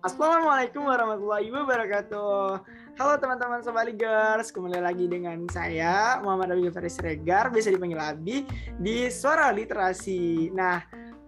Assalamualaikum warahmatullahi wabarakatuh. Halo teman-teman Sobat Ligers, kembali lagi dengan saya Muhammad Abi Faris Regar, bisa dipanggil Abi di Suara Literasi. Nah,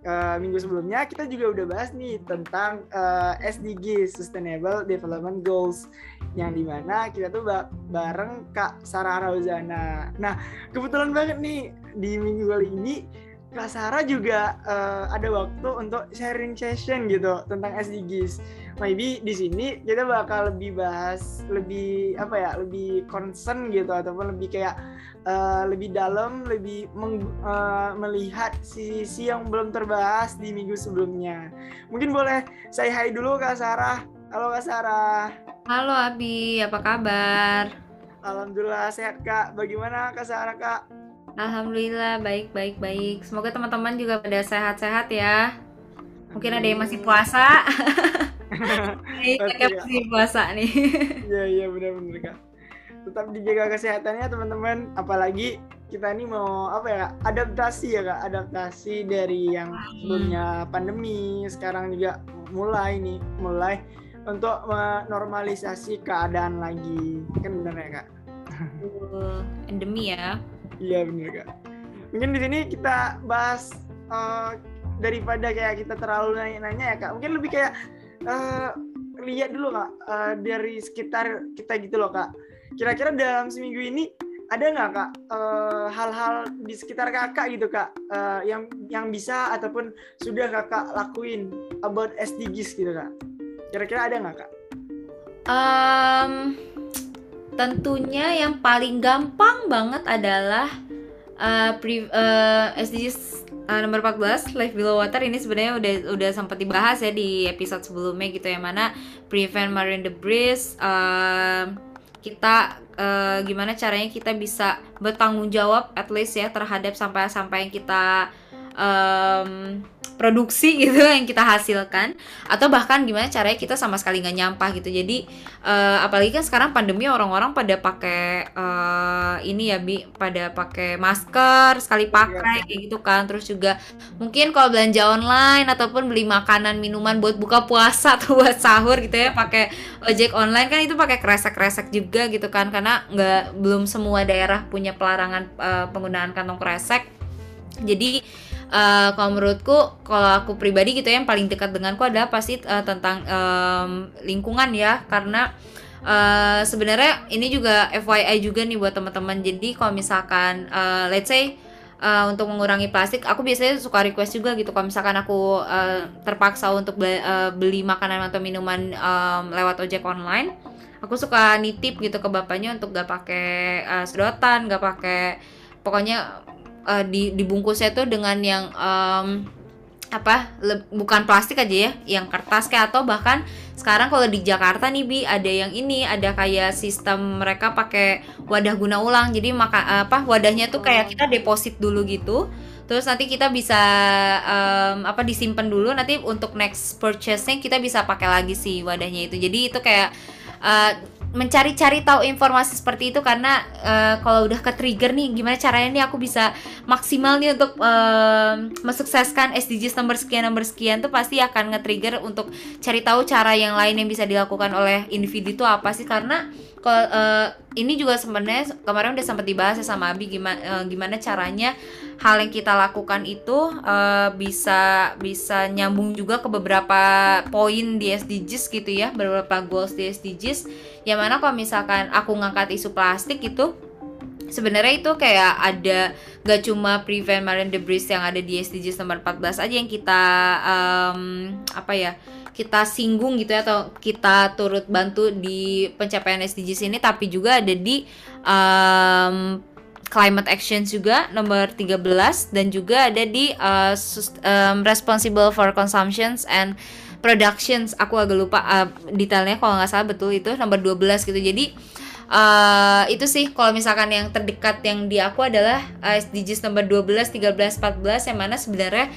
uh, minggu sebelumnya kita juga udah bahas nih tentang uh, eh, SDG Sustainable Development Goals yang di mana kita tuh bareng Kak Sarah Rauzana. Nah, kebetulan banget nih di minggu kali ini Kak Sarah juga uh, ada waktu untuk sharing session gitu tentang SDGs. Maybe di sini kita bakal lebih bahas lebih apa ya, lebih concern gitu ataupun lebih kayak uh, lebih dalam, lebih meng, uh, melihat sisi yang belum terbahas di minggu sebelumnya. Mungkin boleh saya hai dulu Kak Sarah. Halo Kak Sarah. Halo Abi, apa kabar? Alhamdulillah sehat Kak. Bagaimana Kak Sarah Kak? Alhamdulillah baik baik baik. Semoga teman-teman juga pada sehat-sehat ya. Mungkin ada yang masih puasa. Kayak masih puasa nih. Iya iya benar-benar kak. Tetap dijaga kesehatannya teman-teman. Apalagi kita ini mau apa ya adaptasi ya kak adaptasi dari yang sebelumnya pandemi sekarang juga mulai nih mulai untuk menormalisasi keadaan lagi kan benar ya kak endemi ya Iya benar kak. Mungkin di sini kita bahas uh, daripada kayak kita terlalu nanya-nanya ya kak. Mungkin lebih kayak uh, lihat dulu kak uh, dari sekitar kita gitu loh kak. Kira-kira dalam seminggu ini ada nggak kak hal-hal uh, di sekitar kakak gitu kak uh, yang yang bisa ataupun sudah kakak lakuin about SDGs gitu kak? Kira-kira ada nggak kak? Um, tentunya yang paling gampang banget adalah uh, pre, uh, SDGs uh, nomor 14 Life Below Water. Ini sebenarnya udah udah sempat dibahas ya di episode sebelumnya gitu yang mana prevent marine debris uh, kita uh, gimana caranya kita bisa bertanggung jawab at least ya terhadap sampai-sampai yang kita um, produksi gitu yang kita hasilkan. Atau bahkan gimana caranya kita sama sekali nggak nyampah gitu. Jadi uh, apalagi kan sekarang pandemi orang-orang pada pakai uh, ini ya bi pada pakai masker sekali pakai iya. kayak gitu kan. Terus juga mungkin kalau belanja online ataupun beli makanan minuman buat buka puasa atau buat sahur gitu ya pakai ojek online kan itu pakai kresek-kresek juga gitu kan. Karena nggak belum semua daerah punya pelarangan uh, penggunaan kantong kresek. Jadi uh, kalau menurutku kalau aku pribadi gitu ya yang paling dekat denganku adalah pasti uh, tentang um, lingkungan ya. Karena uh, sebenarnya ini juga FYI juga nih buat teman-teman. Jadi kalau misalkan uh, let's say uh, untuk mengurangi plastik aku biasanya suka request juga gitu. Kalau misalkan aku uh, terpaksa untuk beli, uh, beli makanan atau minuman um, lewat ojek online aku suka nitip gitu ke bapaknya untuk gak pakai uh, sedotan gak pakai pokoknya uh, di dibungkusnya tuh dengan yang um, apa le, bukan plastik aja ya yang kertas kayak atau bahkan sekarang kalau di Jakarta nih bi ada yang ini ada kayak sistem mereka pakai wadah guna ulang. Jadi maka apa wadahnya tuh kayak kita deposit dulu gitu. Terus nanti kita bisa um, apa disimpan dulu. Nanti untuk next purchasing kita bisa pakai lagi sih wadahnya itu. Jadi itu kayak uh, mencari-cari tahu informasi seperti itu karena uh, kalau udah ke trigger nih gimana caranya nih aku bisa maksimal nih untuk uh, mensukseskan SDGs nomor sekian nomor sekian tuh pasti akan nge-trigger untuk cari tahu cara yang lain yang bisa dilakukan oleh individu itu apa sih. Karena kalau uh, ini juga sebenarnya kemarin udah sempat dibahas ya sama Abi gimana uh, gimana caranya hal yang kita lakukan itu uh, bisa bisa nyambung juga ke beberapa poin di SDGs gitu ya beberapa goals di SDGs yang mana kalau misalkan aku ngangkat isu plastik itu sebenarnya itu kayak ada gak cuma prevent marine debris yang ada di SDGs nomor 14 aja yang kita um, apa ya kita singgung gitu ya atau kita turut bantu di pencapaian SDGs ini tapi juga ada di um, climate action juga nomor 13 dan juga ada di uh, um, responsible for consumptions and productions. Aku agak lupa uh, detailnya kalau nggak salah betul itu nomor 12 gitu. Jadi uh, itu sih kalau misalkan yang terdekat yang di aku adalah uh, SDGs nomor 12, 13, 14 yang mana sebenarnya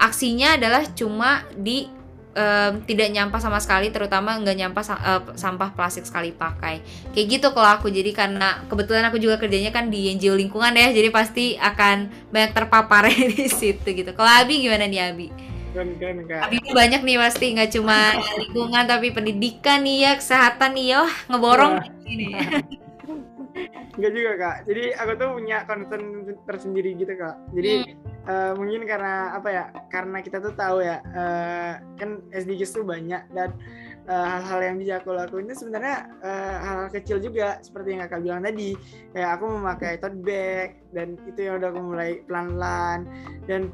aksinya adalah cuma di um, tidak nyampah sama sekali terutama nggak nyampah uh, sampah plastik sekali pakai. Kayak gitu kalau aku. Jadi karena kebetulan aku juga kerjanya kan di NGO lingkungan ya jadi pasti akan banyak terpapar di situ gitu. Kalau Abi gimana nih Abi? keren keren kak. Abi banyak nih pasti nggak cuma lingkungan tapi pendidikan nih ya kesehatan nih ya. Wah, ngeborong ini Enggak juga kak. Jadi aku tuh punya concern tersendiri gitu kak. Jadi eh, mungkin karena apa ya? Karena kita tuh tahu ya eh, kan SDGs tuh banyak dan eh, hal-hal yang bisa aku lakuin itu sebenarnya eh, hal-hal kecil juga seperti yang kakak bilang tadi. Kayak aku memakai tote bag dan itu yang udah aku mulai pelan-pelan dan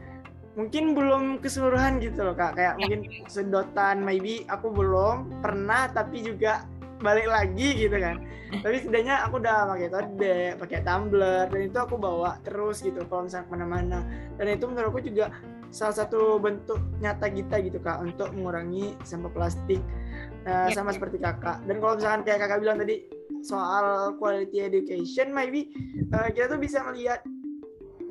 mungkin belum keseluruhan gitu loh kak kayak mungkin sedotan maybe aku belum pernah tapi juga balik lagi gitu kan. Tapi setidaknya aku udah pakai tote pakai tumbler dan itu aku bawa terus gitu kalau misalnya ke mana-mana. Dan itu menurut aku juga salah satu bentuk nyata kita gitu kak untuk mengurangi sampah plastik Nah, Yep. sama seperti kakak. Dan kalau misalkan kayak kakak bilang tadi soal quality education maybe eh, kita tuh bisa melihat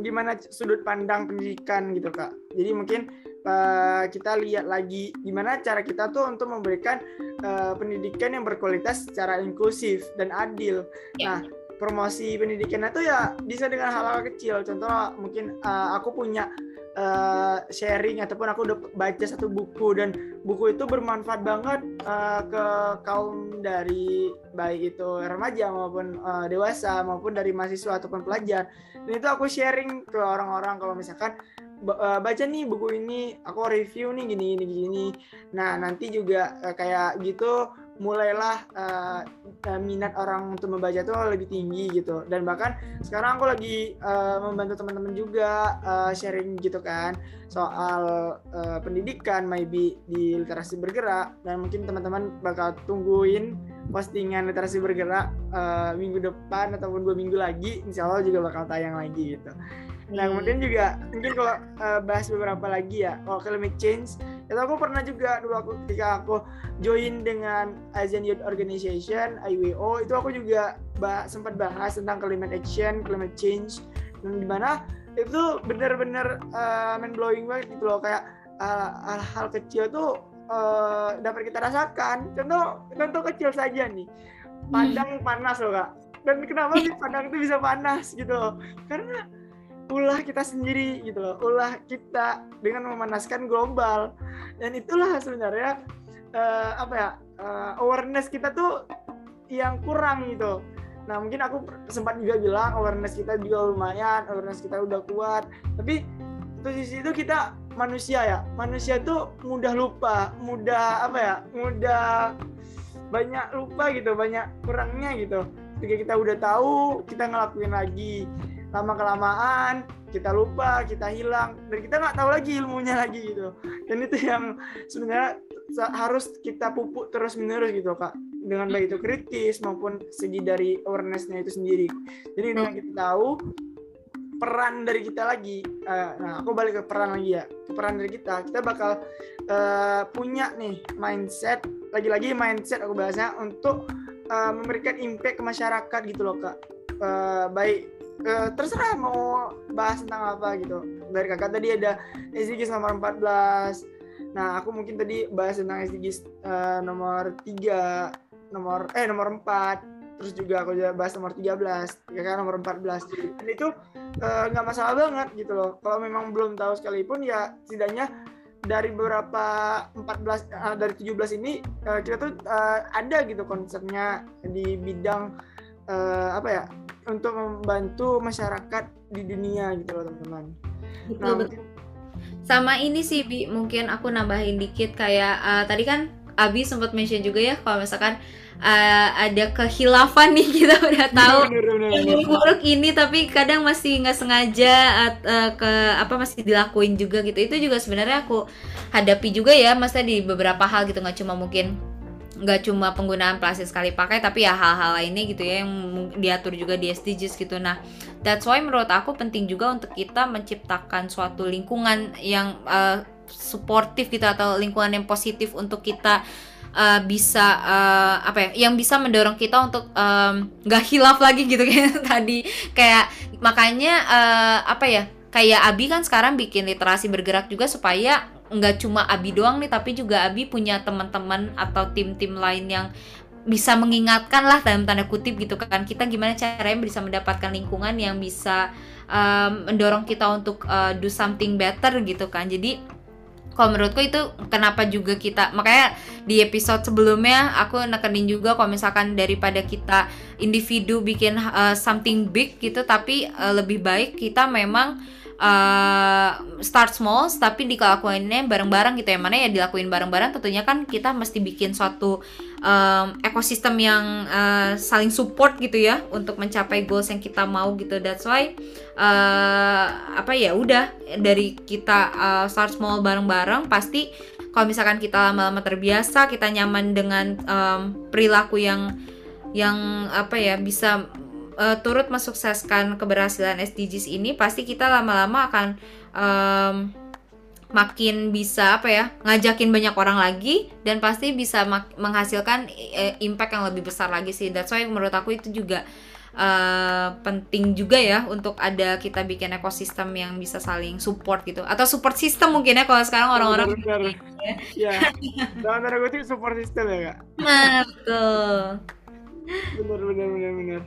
gimana sudut pandang pendidikan gitu kak. Jadi mungkin eh, kita lihat lagi gimana cara kita tuh untuk memberikan eh, pendidikan yang berkualitas secara inklusif dan adil. Ya. nah promosi pendidikan itu ya bisa dengan hal-hal kecil. Contoh mungkin eh, aku punya eh, sharing ataupun aku udah baca satu buku dan buku itu bermanfaat banget eh, ke kaum dari baik itu remaja maupun eh, dewasa maupun dari mahasiswa ataupun pelajar. Dan itu aku sharing ke orang-orang kalau misalkan baca nih buku ini aku review nih gini gini gini. Nah nanti juga eh, kayak gitu mulailah eh, eh, minat orang untuk membaca tuh lebih tinggi gitu. Dan bahkan sekarang aku lagi eh, membantu teman-teman juga eh, sharing gitu kan soal eh, pendidikan maybe di literasi bergerak. Dan mungkin teman-teman bakal tungguin postingan literasi bergerak eh, minggu depan ataupun dua minggu lagi insya Allah juga bakal tayang lagi gitu nah kemudian juga mungkin kalau eh, bahas beberapa lagi ya kalau climate change itu aku pernah juga dulu aku ketika aku join dengan Asian Youth Organization IWO itu aku juga bah- sempat bahas tentang climate action climate change dan di mana itu benar-benar uh, mind blowing banget gitu loh kayak uh, hal-hal kecil tuh uh, dapat kita rasakan. Contoh contoh kecil saja nih padang panas loh kak. Dan kenapa sih padang itu bisa panas gitu loh? Karena ulah kita sendiri gitu loh ulah kita dengan memanaskan global dan itulah sebenarnya eh, apa ya eh, awareness kita tuh yang kurang gitu. Nah mungkin aku sempat juga bilang awareness kita juga lumayan awareness kita udah kuat. Tapi posisi itu kita manusia ya. Manusia tuh mudah lupa mudah apa ya mudah banyak lupa gitu banyak kurangnya gitu. Ketika kita udah tahu kita ngelakuin lagi lama kelamaan kita lupa kita hilang. Dan kita nggak tahu lagi ilmunya lagi gitu. Dan itu yang sebenarnya harus kita pupuk terus menerus gitu kak. Dengan baik itu kritis maupun segi dari awarenessnya itu sendiri. Jadi dengan kita tahu peran dari kita lagi eh, nah aku balik ke peran lagi ya. Peran dari kita kita bakal eh, punya nih mindset lagi-lagi mindset aku bahasnya untuk eh, memberikan impact ke masyarakat gitu loh kak. Eh, baik eh, terserah mau bahas tentang apa gitu. Dari kakak tadi ada SDGs nomor 14 nah aku mungkin tadi bahas tentang SDGs eh, nomor 3 nomor eh nomor 4 terus juga aku juga bahas nomor 13 kakak nomor 14 dan itu eh, nggak masalah banget gitu loh. Kalau memang belum tahu sekalipun ya setidaknya dari beberapa 14 eh, dari 17 ini eh, kita tuh eh, ada gitu konsepnya di bidang eh, apa ya untuk membantu masyarakat di dunia gitu loh teman-teman. Nah, betul. Sama ini sih Bi, mungkin aku nambahin dikit kayak eh, tadi kan Abi sempat mention juga ya kalau misalkan eh, ada kehilafan nih kita udah tahu buruk ini tapi kadang masih nggak sengaja at- eh, ke apa masih dilakuin juga gitu itu juga sebenarnya aku hadapi juga ya maksudnya di beberapa hal gitu nggak cuma mungkin nggak cuma penggunaan plastik sekali pakai tapi ya hal-hal lainnya gitu ya yang diatur juga di SDGs gitu. Nah that's why menurut aku penting juga untuk kita menciptakan suatu lingkungan yang eh, suportif gitu atau lingkungan yang positif untuk kita eh, bisa eh, apa ya yang bisa mendorong kita untuk nggak hilaf lagi gitu kayak tadi. Kayak makanya eh, apa ya kayak Abi kan sekarang bikin literasi bergerak juga supaya nggak cuma Abi doang nih tapi juga Abi punya teman-teman atau tim-tim lain yang bisa mengingatkan lah dalam tanda kutip gitu kan. Kita gimana caranya bisa mendapatkan lingkungan yang bisa em, mendorong kita untuk eh, do something better gitu kan. Jadi kalau menurutku itu kenapa juga kita makanya di episode sebelumnya aku nekenin juga kalau misalkan daripada kita individu bikin uh, something big gitu tapi uh, lebih baik kita memang uh, start small tapi dilakuinnya bareng-bareng gitu ya. Mana ya dilakuin bareng-bareng tentunya kan kita mesti bikin suatu um, ekosistem yang uh, saling support gitu ya untuk mencapai goals yang kita mau gitu. That's why uh, apa ya udah dari kita uh, start small bareng-bareng pasti kalau misalkan kita lama-lama terbiasa kita nyaman dengan um, perilaku yang yang apa ya bisa uh, turut mensukseskan keberhasilan SDGs ini pasti kita lama-lama akan um, makin bisa apa ya ngajakin banyak orang lagi dan pasti bisa menghasilkan uh, impact yang lebih besar lagi sih. That's why menurut aku itu juga uh, penting juga ya untuk ada kita bikin ekosistem yang bisa saling support gitu. Atau support system mungkin ya kalau sekarang orang-orang ya. Dalam tanda kutip support system ya kak? Nah betul. Bener bener bener bener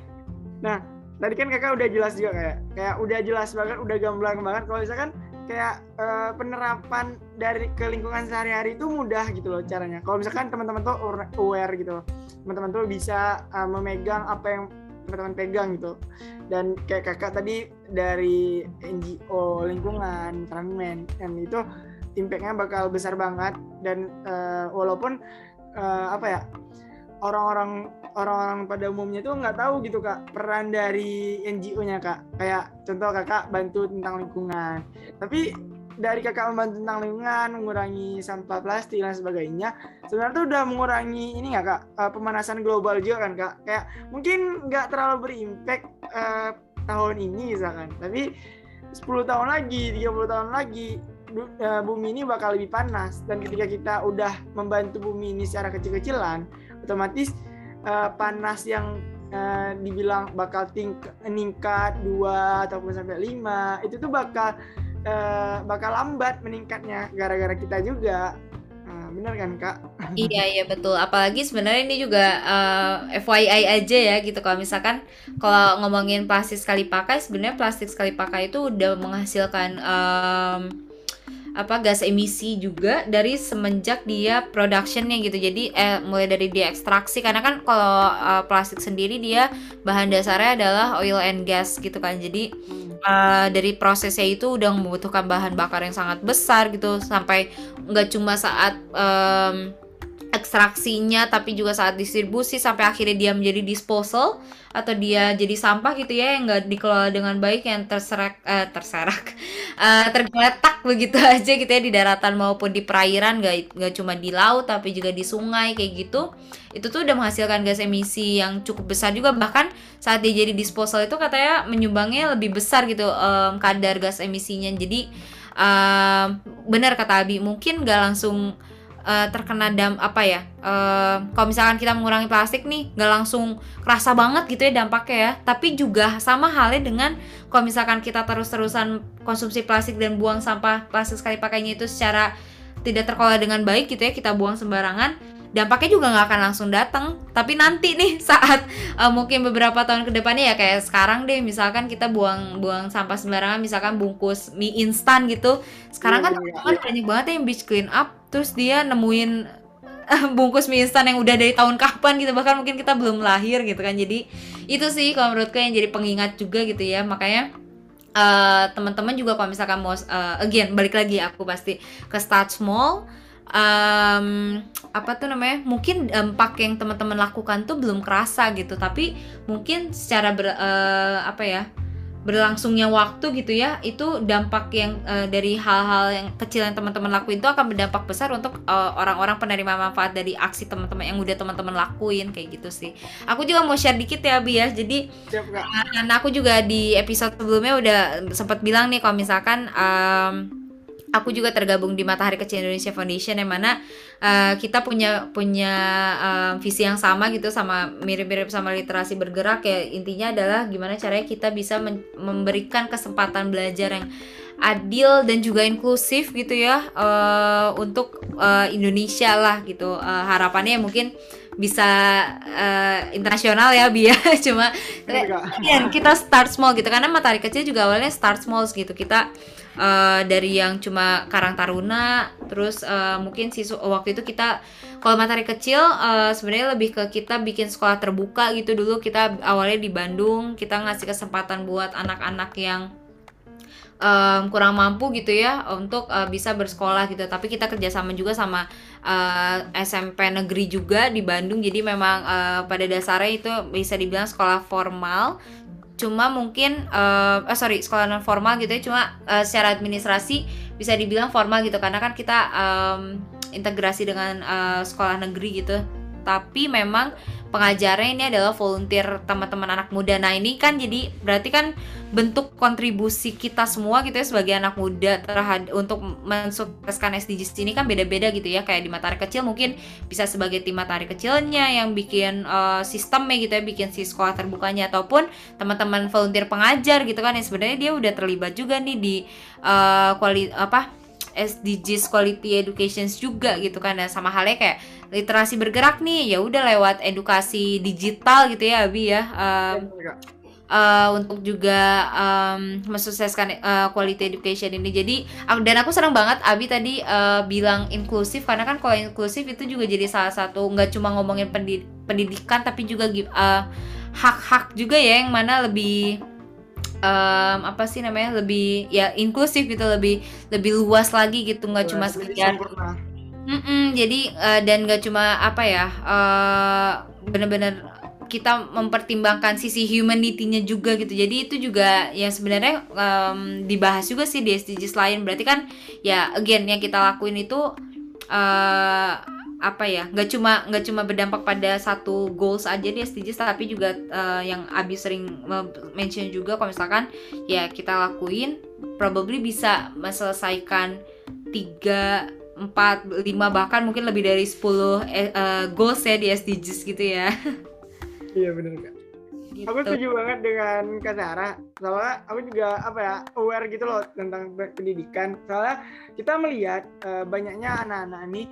Nah, tadi kan kakak udah jelas juga kayak kayak udah jelas banget, udah gamblang banget kalau misalkan kayak uh, penerapan dari ke lingkungan sehari-hari itu mudah gitu loh caranya. Kalau misalkan teman-teman tuh aware gitu, teman-teman tuh bisa uh, memegang apa yang teman-teman pegang gitu. Dan kayak kakak tadi dari NGO lingkungan, Transmen, dan itu impactnya bakal besar banget. Dan uh, walaupun uh, apa ya orang-orang orang-orang pada umumnya tuh nggak tahu gitu kak peran dari NGO-nya kak. Kayak contoh kakak bantu tentang lingkungan. Tapi dari kakak membantu tentang lingkungan mengurangi sampah plastik dan sebagainya sebenarnya tuh udah mengurangi ini nggak kak? Uh, pemanasan global juga kan kak? Kayak mungkin nggak terlalu berimpact uh, tahun ini misalkan. Tapi 10 tahun lagi 30 tahun lagi uh, bumi ini bakal lebih panas. Dan ketika kita udah membantu bumi ini secara kecil-kecilan otomatis uh, panas yang uh, dibilang bakal ting meningkat dua ataupun sampai lima itu tuh bakal uh, bakal lambat meningkatnya gara-gara kita juga. Uh, bener kan kak? Iya iya betul. Apalagi sebenarnya ini juga uh, FYI aja ya gitu. Kalau misalkan kalau ngomongin plastik sekali pakai sebenarnya plastik sekali pakai itu udah menghasilkan um, apa gas emisi juga dari semenjak dia productionnya gitu. Jadi eh, mulai dari dia ekstraksi karena kan kalau uh, plastik sendiri dia bahan dasarnya adalah oil and gas gitu kan. Jadi uh, dari prosesnya itu udah membutuhkan bahan bakar yang sangat besar gitu. Sampai nggak cuma saat um, ekstraksinya tapi juga saat distribusi sampai akhirnya dia menjadi disposal atau dia jadi sampah gitu ya yang nggak dikelola dengan baik yang terserak uh, terserak uh, tergeletak begitu aja gitu ya di daratan maupun di perairan nggak nggak cuma di laut tapi juga di sungai kayak gitu. Itu tuh udah menghasilkan gas emisi yang cukup besar juga bahkan saat dia jadi disposal itu katanya menyumbangnya lebih besar gitu um, kadar gas emisinya. Jadi um, benar kata Abi mungkin nggak langsung uh, terkena dam apa ya uh, kalau misalkan kita mengurangi plastik nih nggak langsung kerasa banget gitu ya dampaknya ya. Tapi juga sama halnya dengan kalau misalkan kita terus-terusan konsumsi plastik dan buang sampah plastik sekali pakainya itu secara tidak terkelola dengan baik gitu ya kita buang sembarangan dampaknya juga nggak akan langsung datang tapi nanti nih saat uh, mungkin beberapa tahun ke depannya ya kayak sekarang deh misalkan kita buang buang sampah sembarangan misalkan bungkus mie instan gitu. Sekarang kan iya, teman-teman iya. banyak banget yang beach clean up terus dia nemuin uh, bungkus mie instan yang udah dari tahun kapan gitu. Bahkan mungkin kita belum lahir gitu kan. Jadi itu sih kalau menurutku yang jadi pengingat juga gitu ya. Makanya uh, teman-teman juga kalau misalkan mau uh, again balik lagi aku pasti ke start small um, apa tuh namanya? Mungkin dampak yang teman-teman lakukan tuh belum kerasa gitu. Tapi mungkin secara ber, uh, apa ya berlangsungnya waktu gitu ya itu dampak yang uh, dari hal-hal yang kecil yang teman-teman lakuin itu akan berdampak besar untuk orang orang-orang penerima manfaat dari aksi teman-teman yang udah teman-teman lakuin kayak gitu sih. Aku juga mau share dikit ya Bi ya. Jadi karena aku juga di episode sebelumnya udah sempat bilang nih kalau misalkan um, aku juga tergabung di Matahari Kecil Indonesia Foundation yang mana uh, kita punya punya uh, visi yang sama gitu sama mirip-mirip sama literasi bergerak ya intinya adalah gimana caranya kita bisa memberikan kesempatan belajar yang adil dan juga inklusif gitu ya uh, untuk uh, Indonesia lah gitu. Uh, harapannya mungkin bisa uh, internasional ya Bi ya. Cuma ya, kita start small gitu. Karena matahari kecil juga awalnya start small gitu. Kita uh, dari yang cuma Karang Taruna terus uh, mungkin siswa waktu itu kita kalau matahari kecil uh, sebenarnya lebih ke kita bikin sekolah terbuka gitu dulu. Kita awalnya di Bandung kita ngasih kesempatan buat anak-anak yang um, kurang mampu gitu ya untuk uh, bisa bersekolah gitu. Tapi kita kerjasama juga sama uh, SMP negeri juga di Bandung. Jadi memang uh, pada dasarnya itu bisa dibilang sekolah formal. Cuma mungkin uh, eh sorry sekolah non formal gitu ya. Cuma uh, secara administrasi bisa dibilang formal gitu. Karena kan kita um, integrasi dengan uh, sekolah negeri gitu tapi memang pengajarnya ini adalah volunteer teman-teman anak muda. Nah, ini kan jadi berarti kan bentuk kontribusi kita semua gitu ya sebagai anak muda terhadap untuk mensukseskan SDGs ini kan beda-beda gitu ya. Kayak di Matahari Kecil mungkin bisa sebagai tim Matahari Kecilnya yang bikin uh, sistemnya gitu ya, bikin si sekolah terbukanya ataupun teman-teman volunteer pengajar gitu kan yang sebenarnya dia udah terlibat juga nih di uh, kuali apa SDGs quality education juga gitu kan. Dan sama halnya kayak literasi bergerak nih ya udah lewat edukasi digital gitu ya Abi ya. Um, uh, untuk juga um, mensukseskan uh, quality education ini. Jadi dan aku senang banget Abi tadi uh, bilang inklusif karena kan kalau inklusif itu juga jadi salah satu nggak cuma ngomongin pendidikan tapi juga hak-hak juga ya yang mana lebih um, apa sih namanya lebih ya inklusif gitu lebih lebih luas lagi gitu nggak cuma sekedar mm -mm, jadi uh, dan nggak cuma apa ya uh, bener-bener kita mempertimbangkan sisi humanity-nya juga gitu. Jadi itu juga yang sebenarnya um, dibahas juga sih di SDGs lain. Berarti kan ya again yang kita lakuin itu uh, apa ya nggak cuma nggak cuma berdampak pada satu goals aja di SDGs tapi juga uh, yang Abi sering mention juga kalau misalkan ya kita lakuin probably bisa menyelesaikan tiga empat lima bahkan mungkin lebih dari 10 eh, uh, goals ya di SDGs gitu ya. Iya benar kak gitu. aku setuju banget dengan Kak Sarah. Soalnya aku juga apa ya aware gitu loh tentang pendidikan. Soalnya kita melihat uh, banyaknya anak-anak ini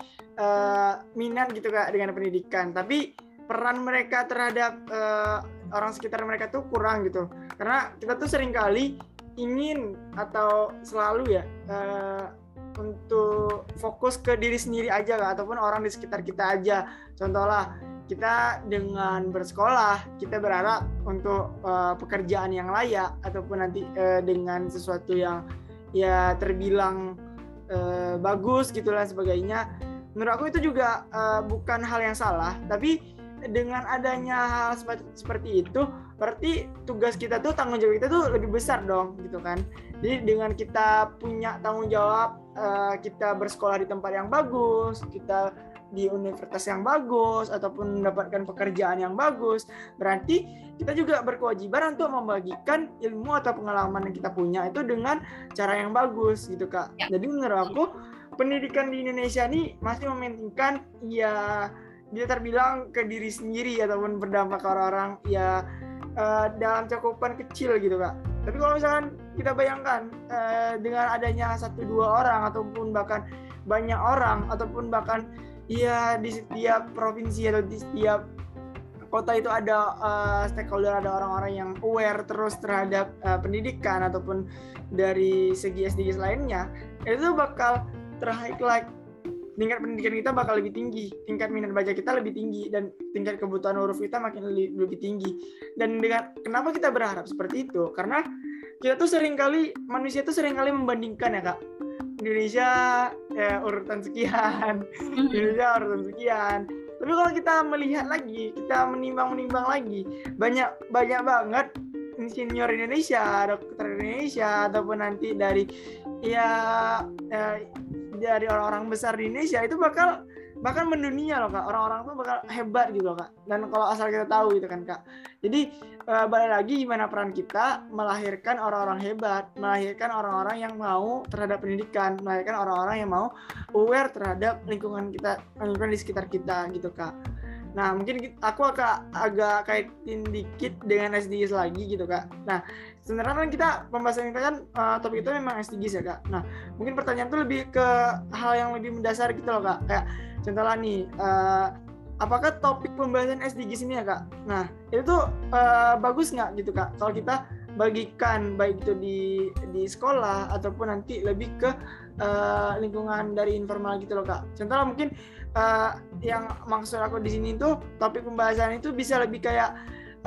uh, minat gitu kak dengan pendidikan. Tapi peran mereka terhadap uh, orang sekitar mereka tuh kurang gitu. Karena kita tuh sering kali ingin atau selalu ya uh, untuk fokus ke diri sendiri aja kak ataupun orang di sekitar kita aja. Contohlah kita dengan bersekolah kita berharap untuk uh, pekerjaan yang layak ataupun nanti uh, dengan sesuatu yang ya terbilang uh, bagus gitulah sebagainya. Menurut aku itu juga uh, bukan hal yang salah. Tapi dengan adanya hal seperti itu berarti tugas kita tuh tanggung jawab kita tuh lebih besar dong gitu kan. Jadi dengan kita punya tanggung jawab kita bersekolah di tempat yang bagus kita di universitas yang bagus ataupun mendapatkan pekerjaan yang bagus berarti kita juga berkewajiban untuk membagikan ilmu atau pengalaman yang kita punya itu dengan cara yang bagus gitu kak ya. jadi menurut aku pendidikan di Indonesia ini masih mementingkan ya dia terbilang ke diri sendiri ataupun berdampak ke orang-orang ya uh, dalam cakupan kecil gitu kak tapi kalau misalkan kita bayangkan uh, dengan adanya satu dua orang ataupun bahkan banyak orang ataupun bahkan Iya di setiap provinsi atau di setiap kota itu ada uh, stakeholder ada orang-orang yang aware terus terhadap uh, pendidikan ataupun dari segi SDGs lainnya itu bakal terhighlight tingkat pendidikan kita bakal lebih tinggi tingkat minat baca kita lebih tinggi dan tingkat kebutuhan huruf kita makin lebih, tinggi. Dan dengan kenapa kita berharap seperti itu? Karena kita tuh sering kali manusia tuh sering kali membandingkan ya kak Indonesia ya urutan sekian mm-hmm. Indonesia urutan sekian tapi kalau kita melihat lagi kita menimbang-menimbang lagi banyak banyak banget insinyur Indonesia dokter Indonesia ataupun nanti dari ya, ya dari orang-orang besar di Indonesia itu bakal bahkan mendunia loh kak orang-orang tuh bakal hebat gitu kak dan kalau asal kita tahu gitu kan kak jadi uh, balik lagi gimana peran kita melahirkan orang-orang hebat melahirkan orang-orang yang mau terhadap pendidikan melahirkan orang-orang yang mau aware terhadap lingkungan kita lingkungan di sekitar kita gitu kak Nah, mungkin aku agak agak kaitin dikit dengan SDGs lagi gitu, Kak. Nah, sebenarnya kan kita pembahasan kita kan uh, topik itu memang SDGs ya, Kak. Nah, mungkin pertanyaan tuh lebih ke hal yang lebih mendasar gitu loh, Kak. Kayak contohnya nih uh, apakah topik pembahasan SDGs ini ya kak? Nah itu tuh uh, bagus nggak gitu kak? Kalau kita bagikan baik itu di di sekolah ataupun nanti lebih ke uh, lingkungan dari informal gitu loh kak. Contohnya mungkin uh, yang maksud aku di sini tuh topik pembahasan itu bisa lebih kayak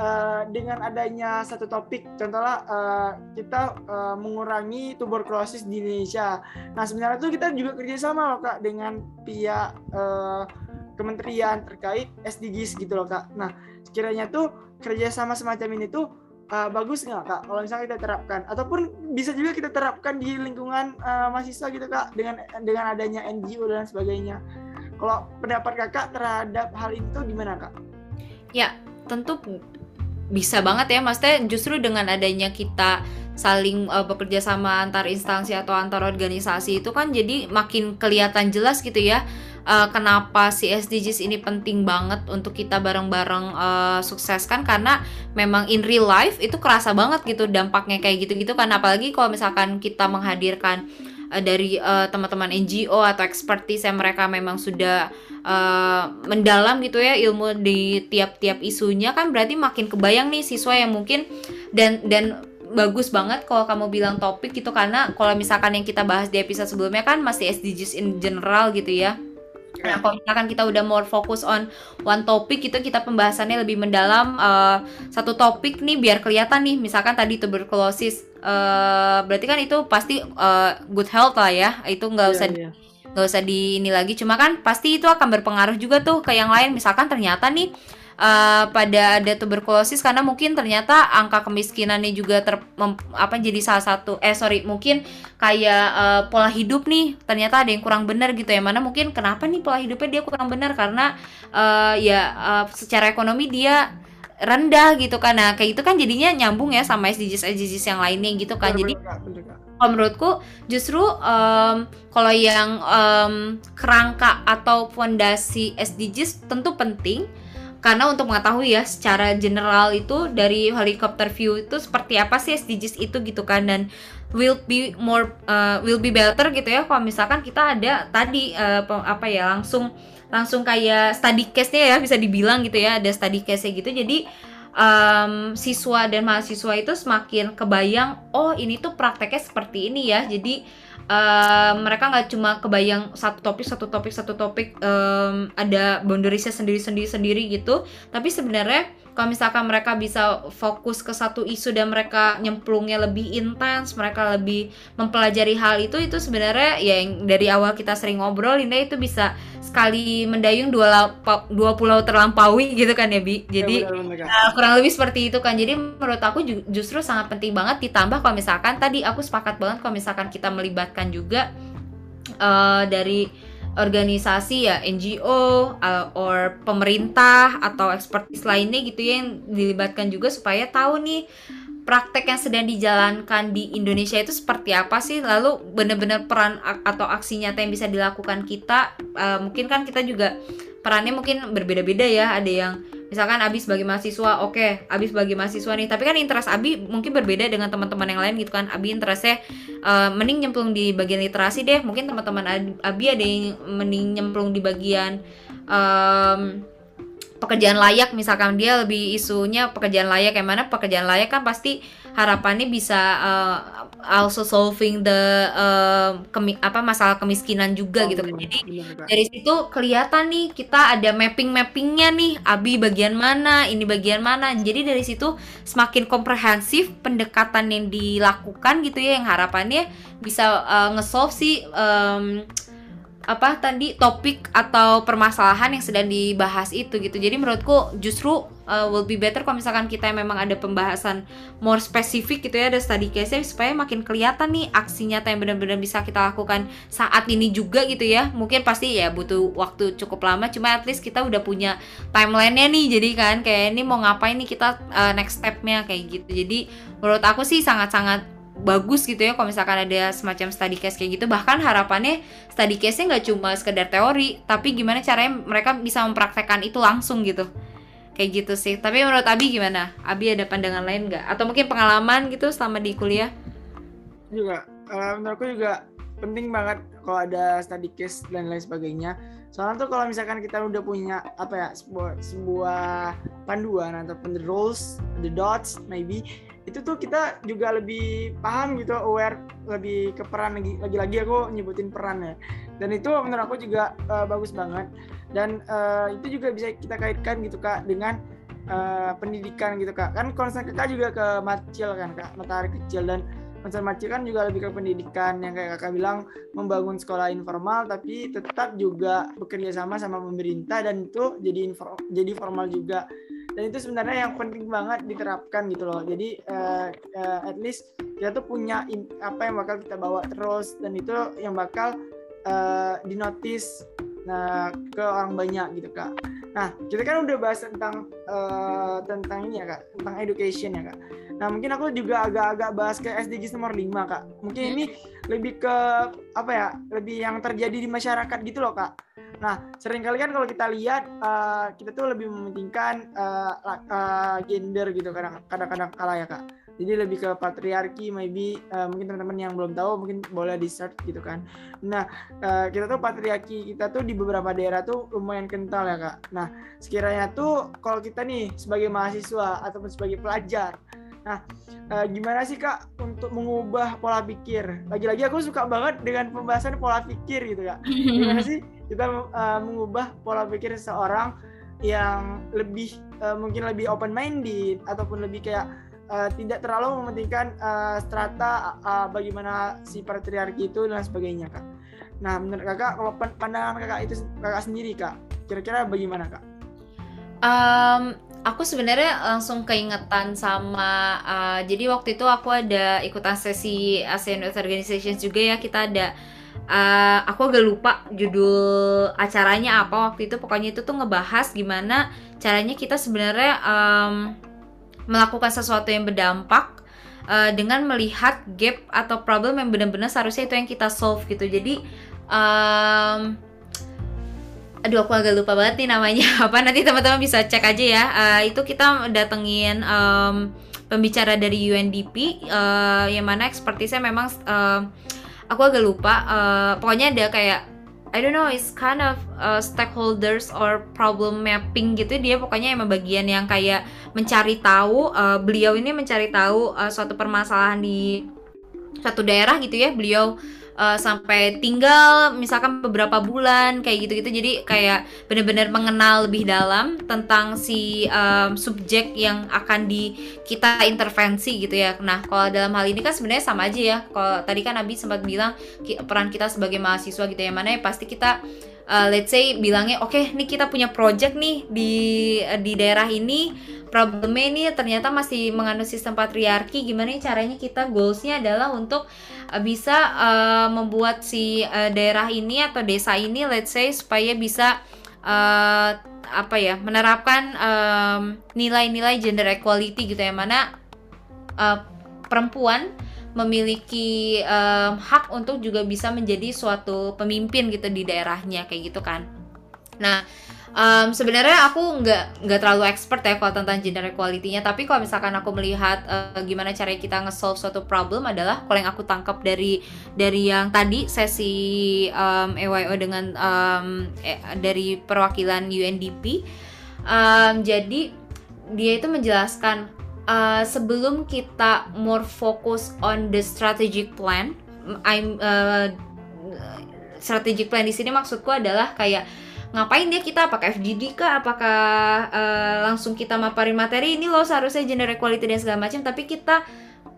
uh, dengan adanya satu topik contohnya uh, kita uh, mengurangi tuberkulosis di Indonesia. Nah sebenarnya tuh kita juga kerjasama loh kak dengan pihak uh, kementerian terkait SDGs gitu loh kak. Nah sekiranya tuh kerjasama semacam ini tuh uh, bagus nggak kak? Kalau misalnya kita terapkan. Ataupun bisa juga kita terapkan di lingkungan uh, mahasiswa gitu kak dengan dengan adanya NGO dan sebagainya. Kalau pendapat kakak terhadap hal itu gimana kak? Ya tentu bisa banget ya maksudnya justru dengan adanya kita saling uh, bekerja sama antar instansi atau antar organisasi itu kan jadi makin kelihatan jelas gitu ya uh, kenapa si SDGs ini penting banget untuk kita bareng-bareng uh, sukseskan karena memang in real life itu kerasa banget gitu dampaknya kayak gitu-gitu kan. Apalagi kalau misalkan kita menghadirkan uh, dari uh, teman-teman NGO atau expertise yang mereka memang sudah uh, mendalam gitu ya ilmu di tiap-tiap isunya kan berarti makin kebayang nih siswa yang mungkin dan dan bagus banget kalau kamu bilang topik gitu. Karena kalau misalkan yang kita bahas di episode sebelumnya kan masih SDGs in general gitu ya. Nah, kalau misalkan kita udah more fokus on one topic itu kita pembahasannya lebih mendalam uh, satu topik nih biar kelihatan nih. Misalkan tadi tuberkulosis uh, berarti kan itu pasti uh, good health lah ya. Itu nggak yeah, usah yeah. nggak usah di ini lagi. Cuma kan pasti itu akan berpengaruh juga tuh ke yang lain. Misalkan ternyata nih uh, pada ada tuberkulosis karena mungkin ternyata angka kemiskinannya juga ter mem, apa jadi salah satu eh sorry mungkin kayak uh, pola hidup nih ternyata ada yang kurang benar gitu ya. Mana mungkin kenapa nih pola hidupnya dia kurang benar? Karena uh, ya uh, secara ekonomi dia rendah gitu kan. Nah kayak itu kan jadinya nyambung ya sama SDGs SDGs yang lainnya gitu kan. Jadi kalau menurutku justru um, kalau yang um, kerangka atau fondasi SDGs tentu penting. Karena untuk mengetahui ya secara general itu dari helikopter view itu seperti apa sih SDGs itu gitu kan. Dan will be more uh, will be better gitu ya kalau misalkan kita ada tadi uh, apa ya langsung langsung kayak study case-nya ya bisa dibilang gitu ya ada study case-nya gitu. Jadi um, siswa dan mahasiswa itu semakin kebayang oh ini tuh prakteknya seperti ini ya. Jadi uh, mereka nggak cuma kebayang satu topik satu topik satu topik um, ada boundariesnya sendiri sendiri sendiri gitu. Tapi sebenarnya kalau misalkan mereka bisa fokus ke satu isu dan mereka nyemplungnya lebih intens mereka lebih mempelajari hal itu itu sebenarnya ya yang dari awal kita sering ngobrol ini itu bisa sekali mendayung dua dua pulau terlampaui gitu kan ya bi iya, jadi ya. Uh, kurang lebih seperti itu kan jadi menurut aku justru sangat penting banget ditambah kalau misalkan tadi aku sepakat banget kalau misalkan kita melibatkan juga uh, dari organisasi ya NGO uh, or pemerintah atau ekspertis lainnya gitu ya yang dilibatkan juga supaya tahu nih praktek yang sedang dijalankan di Indonesia itu seperti apa sih? Lalu benar-benar peran atau aksi nyata yang bisa dilakukan kita uh, mungkin kan kita juga perannya mungkin berbeda-beda ya ada yang misalkan Abi sebagai mahasiswa oke okay, Abi sebagai mahasiswa nih. Tapi kan interest Abi mungkin berbeda dengan teman-teman yang lain gitu kan. Abi interestnya uh, mending nyemplung di bagian literasi deh. Mungkin teman-teman Abi ada yang mending nyemplung di bagian um, pekerjaan layak misalkan dia lebih isunya pekerjaan layak yang mana pekerjaan layak kan pasti harapannya bisa uh, also solving the uh, kemi apa masalah kemiskinan juga oh, gitu kan. Jadi bener, dari situ kelihatan nih kita ada mapping-mappingnya nih Abi bagian mana, ini bagian mana. Jadi dari situ semakin komprehensif pendekatan yang dilakukan gitu ya yang harapannya bisa uh, nge-solve sih um, apa tadi topik atau permasalahan yang sedang dibahas itu gitu. Jadi menurutku justru uh, will be better kalau misalkan kita memang ada pembahasan more spesifik gitu ya ada study case supaya makin kelihatan nih aksi nyata yang benar-benar bisa kita lakukan saat ini juga gitu ya. Mungkin pasti ya butuh waktu cukup lama cuma at least kita udah punya timelinenya nih. Jadi kan kayak ini mau ngapain nih kita uh, next stepnya kayak gitu. Jadi menurut aku sih sangat-sangat bagus gitu ya kalau misalkan ada semacam study case kayak gitu. Bahkan harapannya study case-nya nggak cuma sekedar teori tapi gimana caranya mereka bisa mempraktekkan itu langsung gitu. Kayak gitu sih. Tapi menurut Abi gimana? Abi ada pandangan lain nggak? Atau mungkin pengalaman gitu selama di kuliah? Juga uh, menurutku juga penting banget kalau ada study case dan lain sebagainya. Soalnya tuh kalau misalkan kita udah punya apa ya sebuah, sebuah panduan ataupun the rules the dots maybe itu tuh kita juga lebih paham gitu aware lebih ke peran lagi lagi-lagi aku nyebutin peran ya. Dan itu menurut aku juga uh, bagus banget. Dan uh, itu juga bisa kita kaitkan gitu kak dengan uh, pendidikan gitu kak. Kan konsen kakak juga ke macil kan kak matahari kecil. Dan konsen macil kan juga lebih ke pendidikan. Yang kayak kakak bilang membangun sekolah informal tapi tetap juga bekerja sama sama pemerintah. Dan itu jadi jadi formal juga dan itu sebenarnya yang penting banget diterapkan gitu loh. Jadi uh, uh, at least kita tuh punya in, apa yang bakal kita bawa terus dan itu yang bakal uh, dinotis nah ke orang banyak gitu kak. Nah kita kan udah bahas tentang uh, tentang ini ya kak. Tentang education ya kak. Nah mungkin aku juga agak-agak bahas ke SDGs nomor 5 kak. Mungkin ini lebih ke apa ya lebih yang terjadi di masyarakat gitu loh kak Nah, sering kali kan kalau kita lihat uh, kita tuh lebih mementingkan uh, uh, gender gitu kadang-kadang kala ya kak. Jadi lebih ke patriarki, maybe uh, mungkin teman-teman yang belum tahu mungkin boleh di search gitu kan. Nah, uh, kita tuh patriarki kita tuh di beberapa daerah tuh lumayan kental ya kak. Nah, sekiranya tuh kalau kita nih sebagai mahasiswa ataupun sebagai pelajar, nah uh, gimana sih kak untuk mengubah pola pikir? Lagi-lagi aku suka banget dengan pembahasan pola pikir gitu kak. Gimana sih? kita uh, mengubah pola pikir seseorang yang lebih uh, mungkin lebih open minded ataupun lebih kayak uh, tidak terlalu mementingkan uh, strata uh, bagaimana si patriarki itu dan sebagainya kak. Nah menurut kakak kalau pandangan kakak itu kakak sendiri kak, kira-kira bagaimana kak? Um, aku sebenarnya langsung keingetan sama uh, jadi waktu itu aku ada ikutan sesi ASEAN Youth Organization juga ya kita ada. Uh, aku agak lupa judul acaranya apa waktu itu pokoknya itu tuh ngebahas gimana caranya kita sebenarnya um, melakukan sesuatu yang berdampak uh, dengan melihat gap atau problem yang benar-benar seharusnya itu yang kita solve gitu. Jadi um, aduh aku agak lupa banget nih namanya apa nanti teman-teman bisa cek aja ya uh, itu kita datengin um, pembicara dari UNDP uh, yang mana ekspertisnya memang uh, aku agak lupa uh, pokoknya ada kayak I don't know, it's kind of uh, stakeholders or problem mapping gitu. Dia pokoknya emang bagian yang kayak mencari tahu. Uh, beliau ini mencari tahu uh, suatu permasalahan di suatu daerah gitu ya. Beliau uh, sampai tinggal misalkan beberapa bulan kayak gitu-gitu. Jadi kayak benar-benar mengenal lebih dalam tentang si um, subjek yang akan di kita intervensi gitu ya. Nah kalau dalam hal ini kan sebenarnya sama aja ya. Kalau tadi kan Nabi sempat bilang peran kita sebagai mahasiswa gitu ya. Mana ya pasti kita uh, let's say bilangnya oke okay, nih kita punya project nih di di daerah ini. Problemnya ini ternyata masih mengandung sistem patriarki. Gimana caranya kita goalsnya adalah untuk uh, bisa uh, membuat si uh, daerah ini atau desa ini let's say supaya bisa uh, apa ya menerapkan nilai-nilai um, gender equality gitu ya. Mana uh, perempuan memiliki um, hak untuk juga bisa menjadi suatu pemimpin gitu di daerahnya kayak gitu kan. Nah um, sebenarnya aku nggak nggak terlalu expert ya kalau tentang gender equality-nya tapi kalau misalkan aku melihat uh, gimana cara kita nge-solve suatu problem adalah kalau yang aku tangkap dari dari yang tadi sesi um, EYO dengan um, eh, dari perwakilan UNDP um, jadi dia itu menjelaskan uh, sebelum kita more focus on the strategic plan I'm uh, strategic plan di sini maksudku adalah kayak ngapain dia kita? Apakah FGD kah? Apakah uh, langsung kita maparin materi? Ini loh seharusnya gender equality dan segala macam tapi kita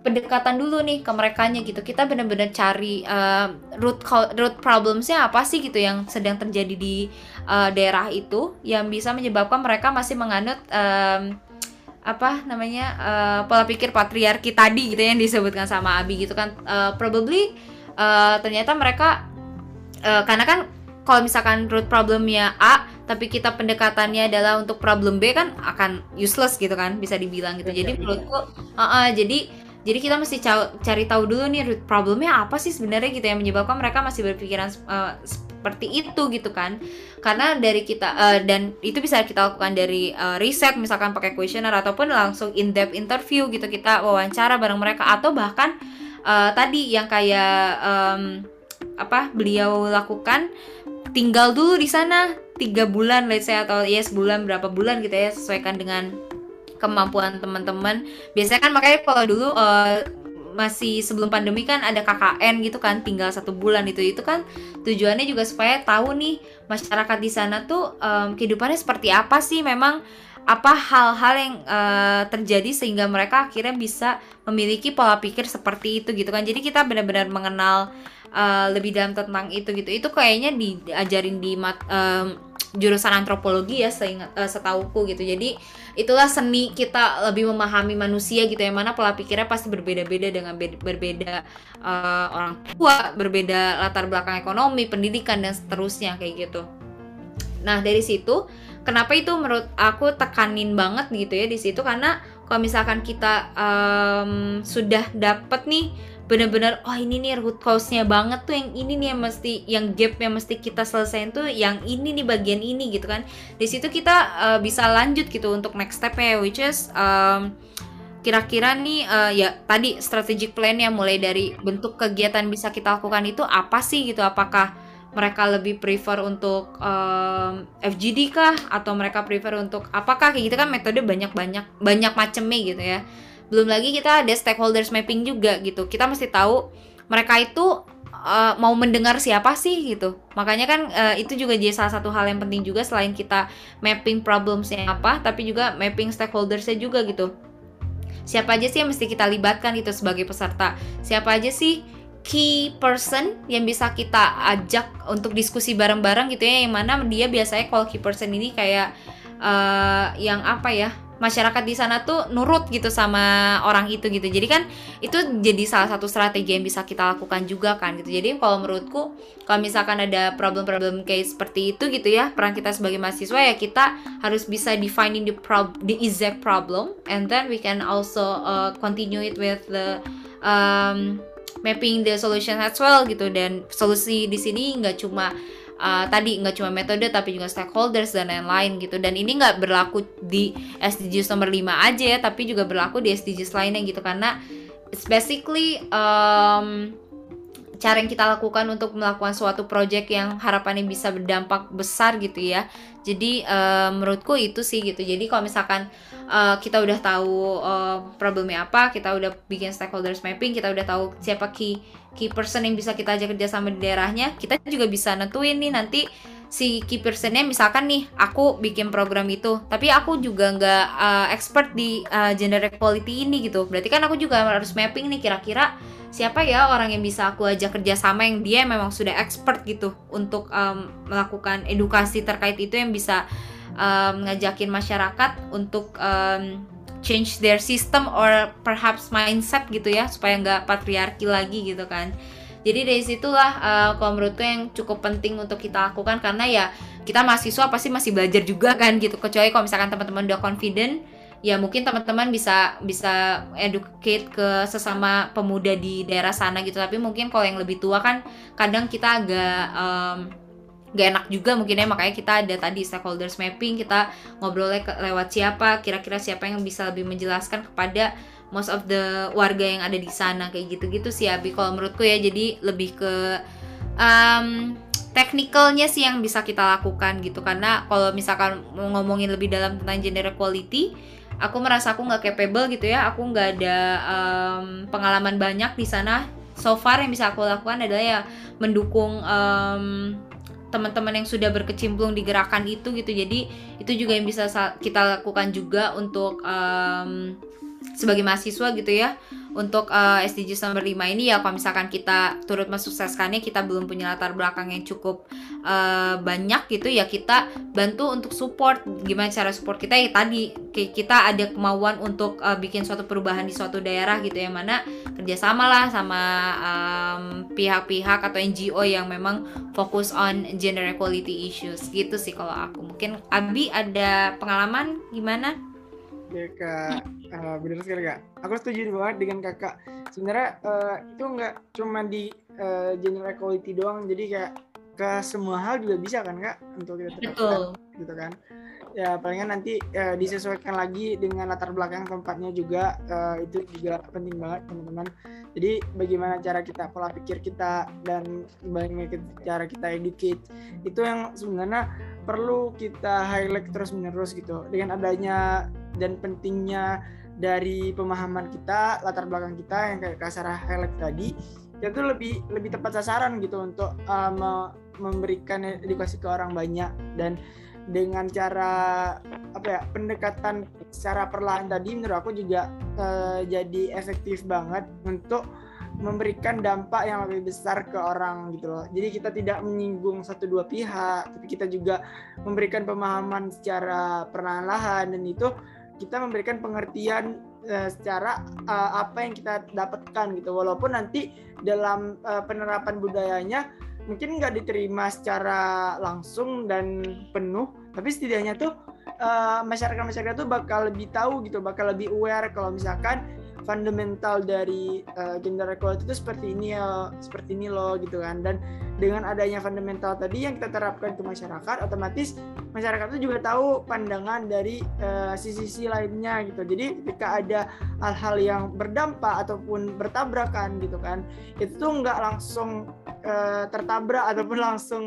pendekatan dulu nih ke mereka gitu. Kita benar-benar cari uh, root root problemsnya apa sih gitu yang sedang terjadi di uh, daerah itu yang bisa menyebabkan mereka masih menganut um, apa namanya uh, pola pikir patriarki tadi gitu yang disebutkan sama Abi gitu kan. Uh, probably uh, ternyata mereka uh, karena kan kalau misalkan root problemnya A tapi kita pendekatannya adalah untuk problem B kan akan useless gitu kan bisa dibilang gitu. Jadi menurutku uh, uh, jadi jadi kita mesti cari tahu dulu nih root problemnya apa sih sebenarnya gitu yang menyebabkan mereka masih berpikiran uh, seperti itu gitu kan. Karena dari kita uh, dan itu bisa kita lakukan dari uh, riset misalkan pakai questionnaire ataupun langsung in depth interview gitu kita wawancara bareng mereka. Atau bahkan uh, tadi yang kayak um, apa beliau lakukan tinggal dulu di sana tiga bulan let's say atau ya sebulan berapa bulan gitu ya sesuaikan dengan kemampuan teman-teman. Biasanya kan makanya kalau dulu uh, masih sebelum pandemi kan ada KKN gitu kan tinggal satu bulan itu. Itu kan tujuannya juga supaya tahu nih masyarakat di sana tuh um, kehidupannya seperti apa sih? Memang apa hal-hal yang uh, terjadi sehingga mereka akhirnya bisa memiliki pola pikir seperti itu gitu kan. Jadi kita benar-benar mengenal uh, lebih dalam tentang itu gitu. Itu kayaknya diajarin di mat, um, jurusan antropologi ya seingat uh, setauku gitu. Jadi itulah seni kita lebih memahami manusia gitu yang mana pola pikirnya pasti berbeda-beda dengan be berbeda uh, orang tua berbeda latar belakang ekonomi pendidikan dan seterusnya kayak gitu. Nah dari situ kenapa itu menurut aku tekanin banget gitu ya di situ? Karena kalau misalkan kita um, sudah dapet nih bener-bener oh ini nih root cause-nya banget tuh yang ini nih yang mesti yang gap yang mesti kita selesaiin tuh yang ini nih bagian ini gitu kan. Di situ kita uh, bisa lanjut gitu untuk next step ya which is um, kira-kira nih uh, ya tadi strategic plan yang mulai dari bentuk kegiatan bisa kita lakukan itu apa sih gitu? Apakah mereka lebih prefer untuk um, FGD kah? Atau mereka prefer untuk apakah kayak gitu? Kan metode banyak-banyak banyak macamnya gitu ya belum lagi kita ada stakeholders mapping juga gitu. Kita mesti tahu mereka itu uh, mau mendengar siapa sih gitu. Makanya kan uh, itu juga jadi salah satu hal yang penting juga selain kita mapping problemsnya apa tapi juga mapping stakeholdersnya juga gitu. Siapa aja sih yang mesti kita libatkan gitu sebagai peserta? Siapa aja sih key person yang bisa kita ajak untuk diskusi bareng-bareng gitu ya? Yang mana dia biasanya kalau key person ini kayak uh, yang apa ya masyarakat di sana tuh nurut gitu sama orang itu gitu. Jadi kan itu jadi salah satu strategi yang bisa kita lakukan juga kan gitu. Jadi kalau menurutku kalau misalkan ada problem-problem kayak seperti itu gitu ya peran kita sebagai mahasiswa ya kita harus bisa defining the prob the exact problem and then we can also uh, continue it with the um, mapping the solution as well gitu. Dan solusi di sini nggak cuma uh, tadi nggak cuma metode tapi juga stakeholders dan lain-lain gitu. Dan ini nggak berlaku di SDGs nomor 5 aja ya tapi juga berlaku di SDGs lainnya gitu. Karena it's basically um, cara yang kita lakukan untuk melakukan suatu project yang harapannya bisa berdampak besar gitu ya. Jadi uh, menurutku itu sih gitu. Jadi kalau misalkan uh, kita udah tahu uh, problemnya apa kita udah bikin stakeholders mapping kita udah tahu siapa key key person yang bisa kita ajak kerja sama di daerahnya kita juga bisa nentuin nih nanti si key personnya misalkan nih aku bikin program itu tapi aku juga nggak uh, expert di uh, gender equality ini gitu. Berarti kan aku juga harus mapping nih kira-kira siapa ya orang yang bisa aku ajak kerja sama yang dia memang sudah expert gitu untuk um, melakukan edukasi terkait itu yang bisa um, ngajakin masyarakat untuk um, change their system or perhaps mindset gitu ya supaya nggak patriarki lagi gitu kan. Jadi dari situlah uh, kalau menurutku yang cukup penting untuk kita lakukan karena ya kita mahasiswa pasti masih belajar juga kan gitu. Kecuali kalau misalkan teman-teman udah confident ya mungkin teman-teman bisa bisa educate ke sesama pemuda di daerah sana gitu. Tapi mungkin kalau yang lebih tua kan kadang kita agak um, gak enak juga mungkin ya makanya kita ada tadi stakeholders mapping kita ngobrolnya ke, lewat siapa kira-kira siapa yang bisa lebih menjelaskan kepada most of the warga yang ada di sana kayak gitu-gitu sih Abi kalau menurutku ya. Jadi lebih ke um, teknikalnya sih yang bisa kita lakukan gitu. Karena kalau misalkan ngomongin lebih dalam tentang gender equality aku merasa aku nggak capable gitu ya. Aku nggak ada um, pengalaman banyak di sana. So far yang bisa aku lakukan adalah ya mendukung um, teman-teman yang sudah berkecimpung di gerakan itu gitu. Jadi itu juga yang bisa kita lakukan juga untuk um, sebagai mahasiswa gitu ya untuk uh, SDGs nomor 5 ini ya kalau misalkan kita turut mensukseskannya kita belum punya latar belakang yang cukup uh, banyak gitu ya kita bantu untuk support. Gimana cara support kita? Ya tadi kita ada kemauan untuk uh, bikin suatu perubahan di suatu daerah gitu ya mana kerjasama lah sama pihak-pihak um, atau NGO yang memang fokus on gender equality issues. Gitu sih kalau aku. Mungkin Abi ada pengalaman gimana? Ya kak, uh, benar sekali kak. Aku setuju banget dengan kakak. Sebenarnya uh, itu nggak cuma di uh, gender equality doang, jadi kayak ke semua hal juga bisa kan kak untuk kita terapkan, gitu kan. ya palingan nanti uh, disesuaikan lagi dengan latar belakang tempatnya juga uh, itu juga penting banget teman-teman jadi bagaimana cara kita pola pikir kita dan bagaimana cara kita educate itu yang sebenarnya perlu kita highlight terus menerus gitu dengan adanya dan pentingnya dari pemahaman kita latar belakang kita yang kayak kasar highlight tadi itu lebih lebih tepat sasaran gitu untuk uh, memberikan edukasi ke orang banyak dan dengan cara apa ya pendekatan secara perlahan tadi menurut aku juga uh, jadi efektif banget untuk memberikan dampak yang lebih besar ke orang gitu loh. Jadi kita tidak menyinggung satu dua pihak, tapi kita juga memberikan pemahaman secara perlahan-lahan dan itu kita memberikan pengertian uh, secara uh, apa yang kita dapatkan gitu. Walaupun nanti dalam uh, penerapan budayanya mungkin nggak diterima secara langsung dan penuh tapi setidaknya tuh uh, masyarakat masyarakat tuh bakal lebih tahu gitu bakal lebih aware kalau misalkan fundamental dari uh, gender equality itu seperti ini ya seperti ini loh gitu kan. Dan dengan adanya fundamental tadi yang kita terapkan ke masyarakat otomatis masyarakat itu juga tahu pandangan dari uh, sisi-sisi lainnya gitu. Jadi ketika ada hal-hal yang berdampak ataupun bertabrakan gitu kan itu tuh nggak langsung uh, tertabrak ataupun langsung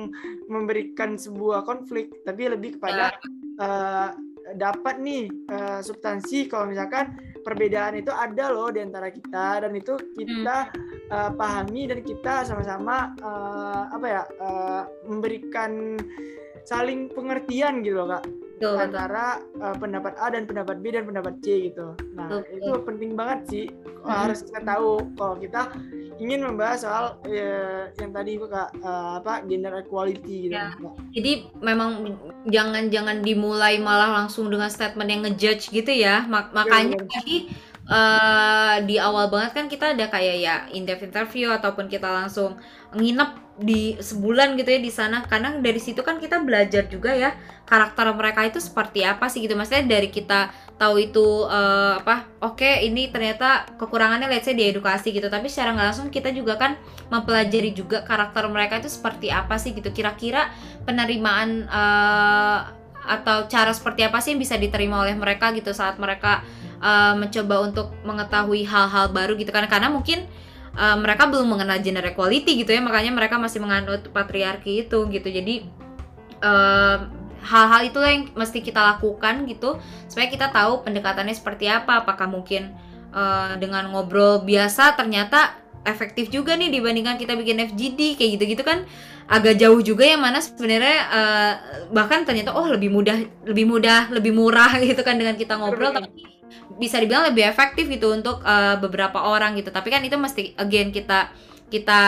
memberikan sebuah konflik tapi lebih kepada uh, dapat nih uh, substansi. Kalau misalkan perbedaan itu ada loh di antara kita dan itu kita hmm. uh, pahami dan kita sama-sama uh, apa ya uh, memberikan saling pengertian gitu loh kak Betul. antara uh, pendapat A dan pendapat B dan pendapat C gitu. Nah Betul. itu penting banget sih hmm. harus kita tahu kalau kita ingin membahas soal uh, yang tadi kak uh, apa gender equality gitu. Ya. Jadi memang jangan jangan dimulai malah langsung dengan statement yang ngejudge gitu ya. Mak makanya ya, tadi uh, di awal banget kan kita ada kayak ya in-depth interview ataupun kita langsung nginep di sebulan gitu ya di sana. Karena dari situ kan kita belajar juga ya karakter mereka itu seperti apa sih gitu. Maksudnya dari kita tahu itu uh, apa oke okay, ini ternyata kekurangannya let's say di edukasi gitu. Tapi secara nggak langsung kita juga kan mempelajari juga karakter mereka itu seperti apa sih gitu. Kira-kira penerimaan uh, atau cara seperti apa sih yang bisa diterima oleh mereka gitu saat mereka uh, mencoba untuk mengetahui hal-hal baru gitu kan. Karena mungkin uh, mereka belum mengenal gender equality gitu ya. Makanya mereka masih menganut patriarki itu gitu. Jadi uh, hal-hal itu yang mesti kita lakukan gitu. Supaya kita tahu pendekatannya seperti apa. Apakah mungkin uh, dengan ngobrol biasa ternyata efektif juga nih dibandingkan kita bikin FGD kayak gitu-gitu kan. Agak jauh juga yang mana sebenarnya uh, bahkan ternyata oh lebih mudah lebih mudah lebih murah gitu kan dengan kita ngobrol tapi bisa dibilang lebih efektif gitu untuk uh, beberapa orang gitu. Tapi kan itu mesti again kita kita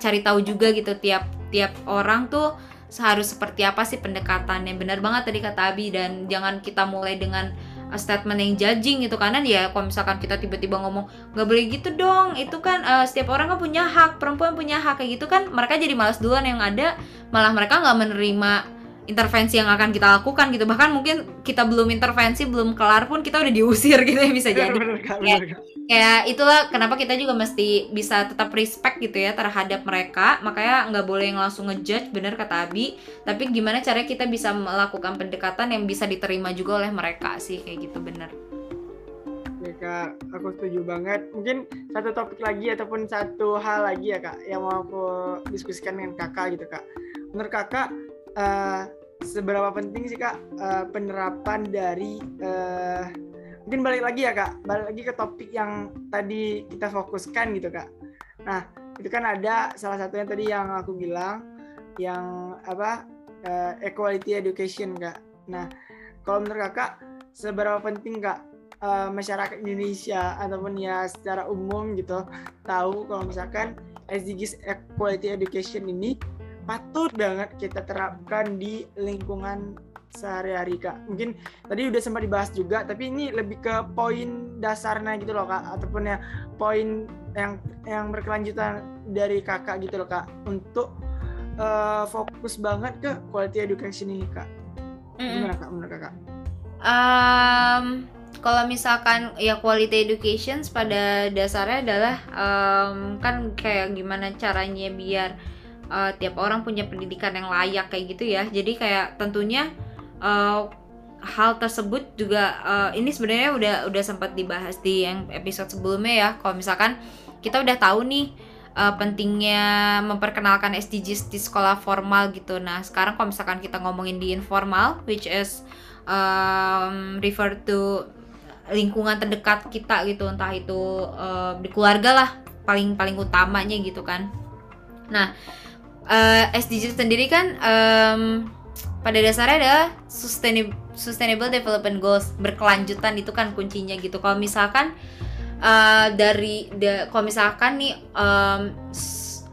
cari tahu juga gitu tiap tiap orang tuh seharus seperti apa sih pendekatannya. Benar banget tadi kata Abi dan jangan kita mulai dengan statement yang judging gitu karena ya kalau misalkan kita tiba-tiba ngomong nggak boleh gitu dong itu kan uh, setiap orang kan punya hak perempuan punya hak kayak gitu kan mereka jadi malas duluan yang ada malah mereka nggak menerima intervensi yang akan kita lakukan gitu. Bahkan mungkin kita belum intervensi belum kelar pun kita udah diusir gitu ya bisa jadi. kayak, kayak itulah kenapa kita juga mesti bisa tetap respect gitu ya terhadap mereka. Makanya nggak boleh yang langsung ngejudge bener kata Abi. Tapi gimana caranya kita bisa melakukan pendekatan yang bisa diterima juga oleh mereka sih kayak gitu bener. Ya kak. Aku setuju banget. Mungkin satu topik lagi ataupun satu hal lagi ya kak yang mau aku diskusikan dengan kakak gitu kak. Menurut kakak uh, seberapa penting sih kak uh, penerapan dari uh, mungkin balik lagi ya kak. Balik lagi ke topik yang tadi kita fokuskan gitu kak. Nah itu kan ada salah satunya tadi yang aku bilang yang apa uh, equality education kak. Nah kalau menurut kakak seberapa penting kak uh, masyarakat Indonesia ataupun ya secara umum gitu tahu kalau misalkan SDGs equality education ini patut banget kita terapkan di lingkungan sehari-hari kak. Mungkin tadi udah sempat dibahas juga tapi ini lebih ke poin dasarnya gitu loh kak ataupun ya poin yang yang berkelanjutan dari kakak gitu loh kak untuk uh, fokus banget ke quality education ini kak. Gimana kak menurut kakak? Um, kalau misalkan ya quality education pada dasarnya adalah um, kan kayak gimana caranya biar uh, tiap orang punya pendidikan yang layak kayak gitu ya. Jadi kayak tentunya uh, hal tersebut juga uh, ini sebenarnya udah udah sempat dibahas di yang episode sebelumnya ya kalau misalkan kita udah tahu nih uh, pentingnya memperkenalkan SDGs di sekolah formal gitu. Nah, sekarang kalau misalkan kita ngomongin di informal, which is um, refer to lingkungan terdekat kita gitu, entah itu uh, di keluarga lah paling paling utamanya gitu kan. Nah, uh, SDGs sendiri kan um, pada dasarnya adalah sustainable sustainable development goals berkelanjutan itu kan kuncinya gitu. Kalau misalkan uh, dari de, kalau misalkan nih um,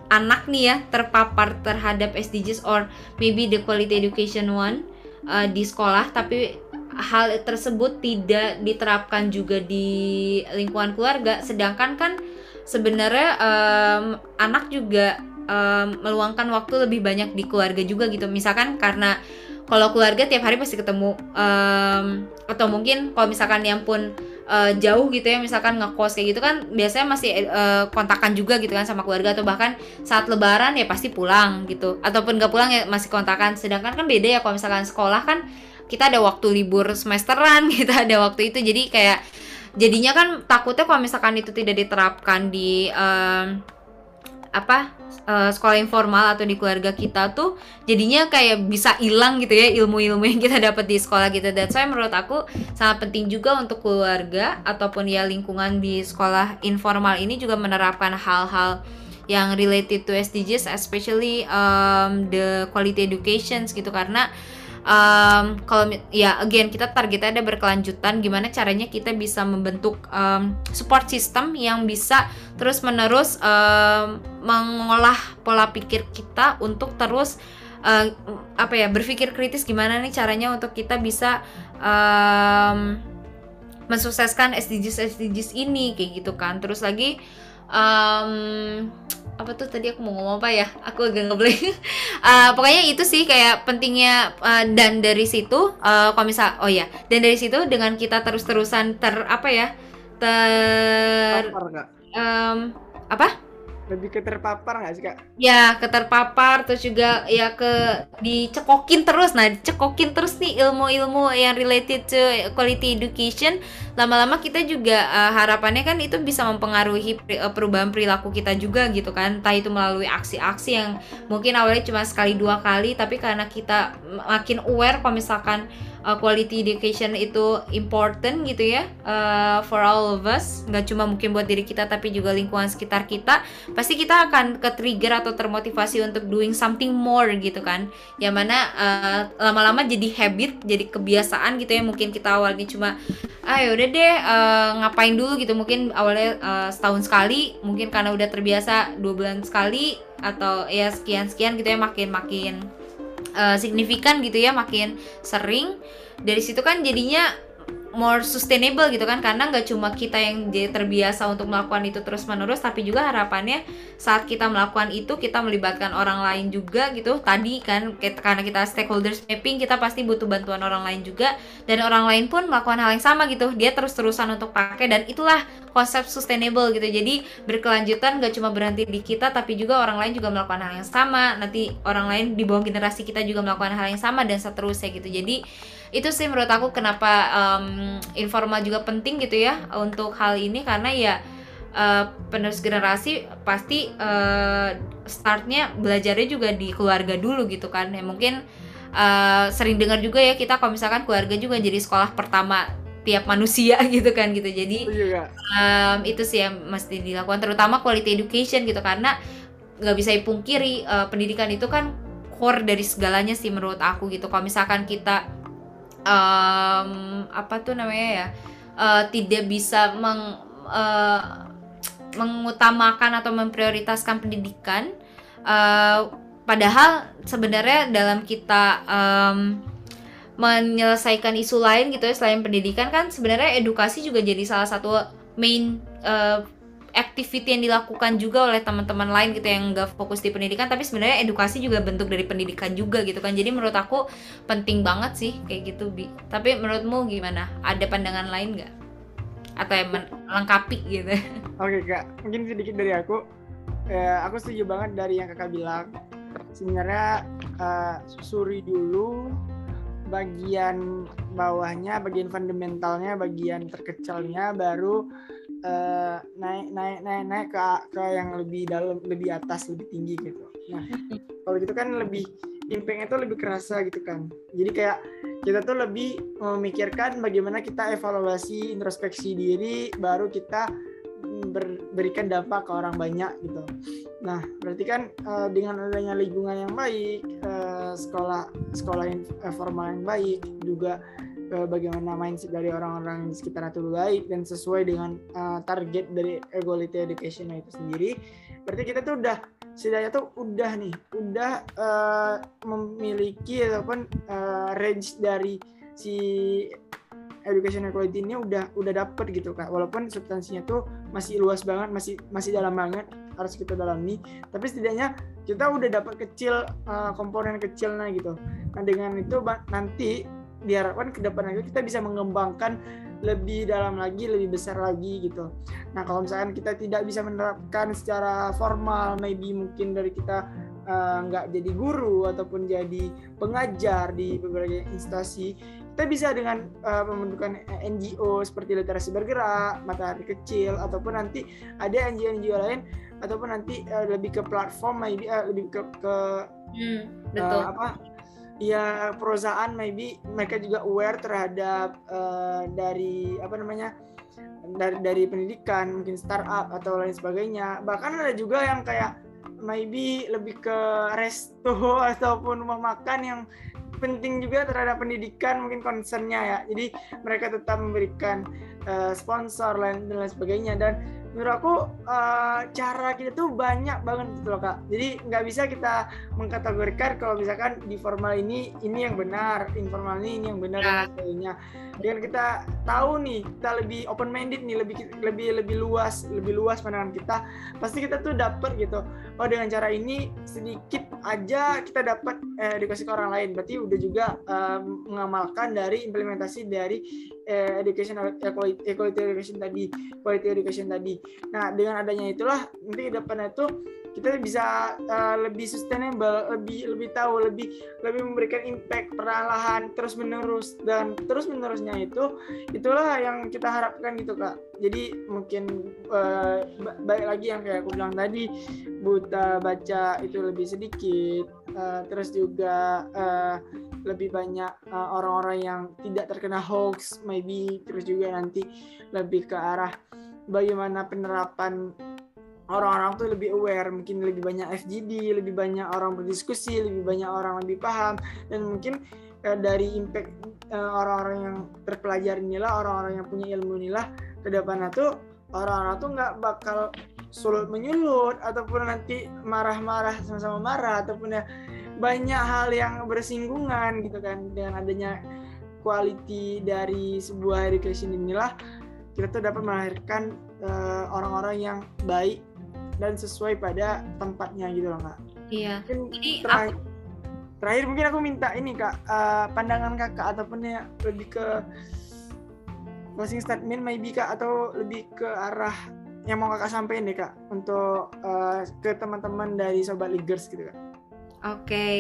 anak nih ya terpapar terhadap SDGs or maybe the quality education one uh, di sekolah tapi hal tersebut tidak diterapkan juga di lingkungan keluarga sedangkan kan sebenarnya um, anak juga um, meluangkan waktu lebih banyak di keluarga juga gitu. Misalkan karena kalau keluarga tiap hari pasti ketemu um, atau mungkin kalau misalkan yang pun uh, jauh gitu ya misalkan ngekos kayak gitu kan biasanya masih uh, kontakan juga gitu kan sama keluarga atau bahkan saat lebaran ya pasti pulang gitu. Ataupun gak pulang ya masih kontakan. Sedangkan kan beda ya kalau misalkan sekolah kan kita ada waktu libur semesteran kita ada waktu itu. Jadi kayak jadinya kan takutnya kalau misalkan itu tidak diterapkan di um, apa uh, sekolah informal atau di keluarga kita tuh jadinya kayak bisa hilang gitu ya ilmu-ilmu yang kita dapat di sekolah gitu dan saya menurut aku sangat penting juga untuk keluarga ataupun ya lingkungan di sekolah informal ini juga menerapkan hal-hal yang related to SDGs especially um, the quality education gitu. Karena um, kalau ya again kita targetnya ada berkelanjutan gimana caranya kita bisa membentuk um, support system yang bisa terus menerus um, mengolah pola pikir kita untuk terus uh, apa ya berpikir kritis gimana nih caranya untuk kita bisa um, mensukseskan SDGs SDGs ini kayak gitu kan. Terus lagi um, apa tuh tadi aku mau ngomong apa ya? Aku agak ngeblank. Uh, pokoknya itu sih kayak pentingnya uh, dan dari situ uh, kalau misal oh ya dan dari situ dengan kita terus terusan ter apa ya ter um, apa? Lebih keterpapar nggak sih kak? Ya keterpapar terus juga ya ke dicekokin terus. Nah dicekokin terus nih ilmu-ilmu yang related to quality education lama-lama kita juga uh, harapannya kan itu bisa mempengaruhi uh, perubahan perilaku kita juga gitu kan. Entah itu melalui aksi-aksi yang mungkin awalnya cuma sekali dua kali tapi karena kita makin aware kalau misalkan uh, quality education itu important gitu ya uh, for all of us nggak cuma mungkin buat diri kita tapi juga lingkungan sekitar kita pasti kita akan ke trigger atau termotivasi untuk doing something more gitu kan. Yang mana uh, lama-lama jadi habit jadi kebiasaan gitu ya. Mungkin kita awalnya cuma ah ya udah deh uh, ngapain dulu gitu. Mungkin awalnya uh, setahun sekali mungkin karena udah terbiasa dua bulan sekali atau ya sekian sekian gitu ya makin makin uh, signifikan gitu ya makin sering. Dari situ kan jadinya more sustainable gitu kan. Karena nggak cuma kita yang jadi terbiasa untuk melakukan itu terus menerus tapi juga harapannya saat kita melakukan itu kita melibatkan orang lain juga gitu. Tadi kan karena kita stakeholders mapping kita pasti butuh bantuan orang lain juga. Dan orang lain pun melakukan hal yang sama gitu. Dia terus terusan untuk pakai dan itulah konsep sustainable gitu. Jadi berkelanjutan nggak cuma berhenti di kita tapi juga orang lain juga melakukan hal yang sama. Nanti orang lain di bawah generasi kita juga melakukan hal yang sama dan seterusnya gitu. Jadi itu sih menurut aku kenapa um, informal juga penting gitu ya untuk hal ini. Karena ya uh, penerus generasi pasti uh, startnya belajarnya juga di keluarga dulu gitu kan. Ya mungkin uh, sering dengar juga ya kita kalau misalkan keluarga juga jadi sekolah pertama tiap manusia gitu kan gitu. Jadi um, itu sih yang mesti dilakukan terutama quality education gitu. Karena nggak bisa dipungkiri uh, pendidikan itu kan core dari segalanya sih menurut aku gitu. Kalau misalkan kita um, apa tuh namanya ya uh, tidak bisa meng, uh, mengutamakan atau memprioritaskan pendidikan uh, padahal sebenarnya dalam kita um, menyelesaikan isu lain gitu ya selain pendidikan kan sebenarnya edukasi juga jadi salah satu main uh, activity yang dilakukan juga oleh teman-teman lain gitu yang nggak fokus di pendidikan tapi sebenarnya edukasi juga bentuk dari pendidikan juga gitu kan. Jadi menurut aku penting banget sih kayak gitu bi. Tapi menurutmu gimana? Ada pandangan lain nggak? Atau yang melengkapi gitu? Oke kak. Mungkin sedikit dari aku. Ya, aku setuju banget dari yang kakak bilang. Sebenarnya uh, susuri dulu bagian bawahnya, bagian fundamentalnya, bagian terkecilnya baru uh, naik naik naik naik ke ke yang lebih dalam, lebih atas, lebih tinggi gitu. Nah, kalau gitu kan lebih impactnya itu lebih kerasa gitu kan. Jadi kayak kita tuh lebih memikirkan bagaimana kita evaluasi introspeksi diri, baru kita berikan dampak ke orang banyak gitu. Nah, berarti kan uh, dengan adanya lingkungan yang baik, uh, sekolah sekolah yang uh, formal yang baik, juga bagaimana mindset dari orang-orang di sekitar itu baik dan sesuai dengan uh, target dari equality education itu sendiri, berarti kita tuh udah setidaknya tuh udah nih, udah uh, memiliki ataupun uh, range dari si education equality ini udah udah dapet gitu kak. Walaupun substansinya tuh masih luas banget masih masih dalam banget harus kita dalami. Tapi setidaknya kita udah dapat kecil uh, komponen kecilnya gitu. Nah dengan itu nanti diharapkan ke depan lagi kita bisa mengembangkan lebih dalam lagi lebih besar lagi gitu nah kalau misalkan kita tidak bisa menerapkan secara formal maybe mungkin dari kita eh, nggak uh, jadi guru ataupun jadi pengajar di beberapa instansi kita bisa dengan uh, pembentukan NGO seperti literasi bergerak, matahari kecil, ataupun nanti ada NGO-NGO lain, ataupun nanti uh, lebih ke platform, maybe uh, lebih ke, ke hmm, betul. Uh, apa? Ya perusahaan maybe mereka juga aware terhadap uh, dari apa namanya dari dari pendidikan, mungkin startup atau lain sebagainya. Bahkan ada juga yang kayak maybe lebih ke resto ataupun rumah makan yang penting juga terhadap pendidikan mungkin concernnya ya jadi mereka tetap memberikan uh, sponsor dan lain sebagainya dan menurut aku uh, cara kita tuh banyak banget gitu loh kak. Jadi nggak bisa kita mengkategorikan kalau misalkan di formal ini ini yang benar informal ini ini yang benar dan sebagainya. Dengan kita tahu nih kita lebih open minded nih lebih lebih lebih luas lebih luas pandangan kita pasti kita tuh dapat gitu. Oh dengan cara ini sedikit aja kita dapat eh, edukasi ke orang lain. Berarti udah juga eh, mengamalkan dari implementasi dari eh, education equality, equality education tadi quality education tadi nah dengan adanya itulah nanti ke depannya itu kita bisa uh, lebih sustainable, lebih lebih tahu, lebih lebih memberikan impact perlahan terus menerus dan terus menerusnya itu itulah yang kita harapkan gitu kak. Jadi mungkin uh, baik lagi yang kayak aku bilang tadi buta baca itu lebih sedikit, uh, terus juga uh, lebih banyak orang-orang uh, yang tidak terkena hoax, maybe terus juga nanti lebih ke arah bagaimana penerapan orang-orang tuh lebih aware, mungkin lebih banyak FGD, lebih banyak orang berdiskusi, lebih banyak orang lebih paham, dan mungkin uh, dari impact uh, orang-orang yang terpelajar inilah, orang-orang yang punya ilmu inilah, ke depannya tuh orang-orang tuh nggak bakal sulut menyulut ataupun nanti marah-marah sama-sama marah ataupun ya banyak hal yang bersinggungan gitu kan. Dengan adanya quality dari sebuah education inilah kita tuh dapat melahirkan eh, orang-orang uh, yang baik dan sesuai pada tempatnya gitu loh kak. Iya. Mungkin Ini terakhir, aku... terakhir mungkin aku minta ini kak uh, pandangan kakak ataupun ya lebih ke closing statement maybe kak atau lebih ke arah yang mau kakak sampaikan deh kak untuk uh, ke teman-teman dari sobat leaders gitu kak. Oke. Okay.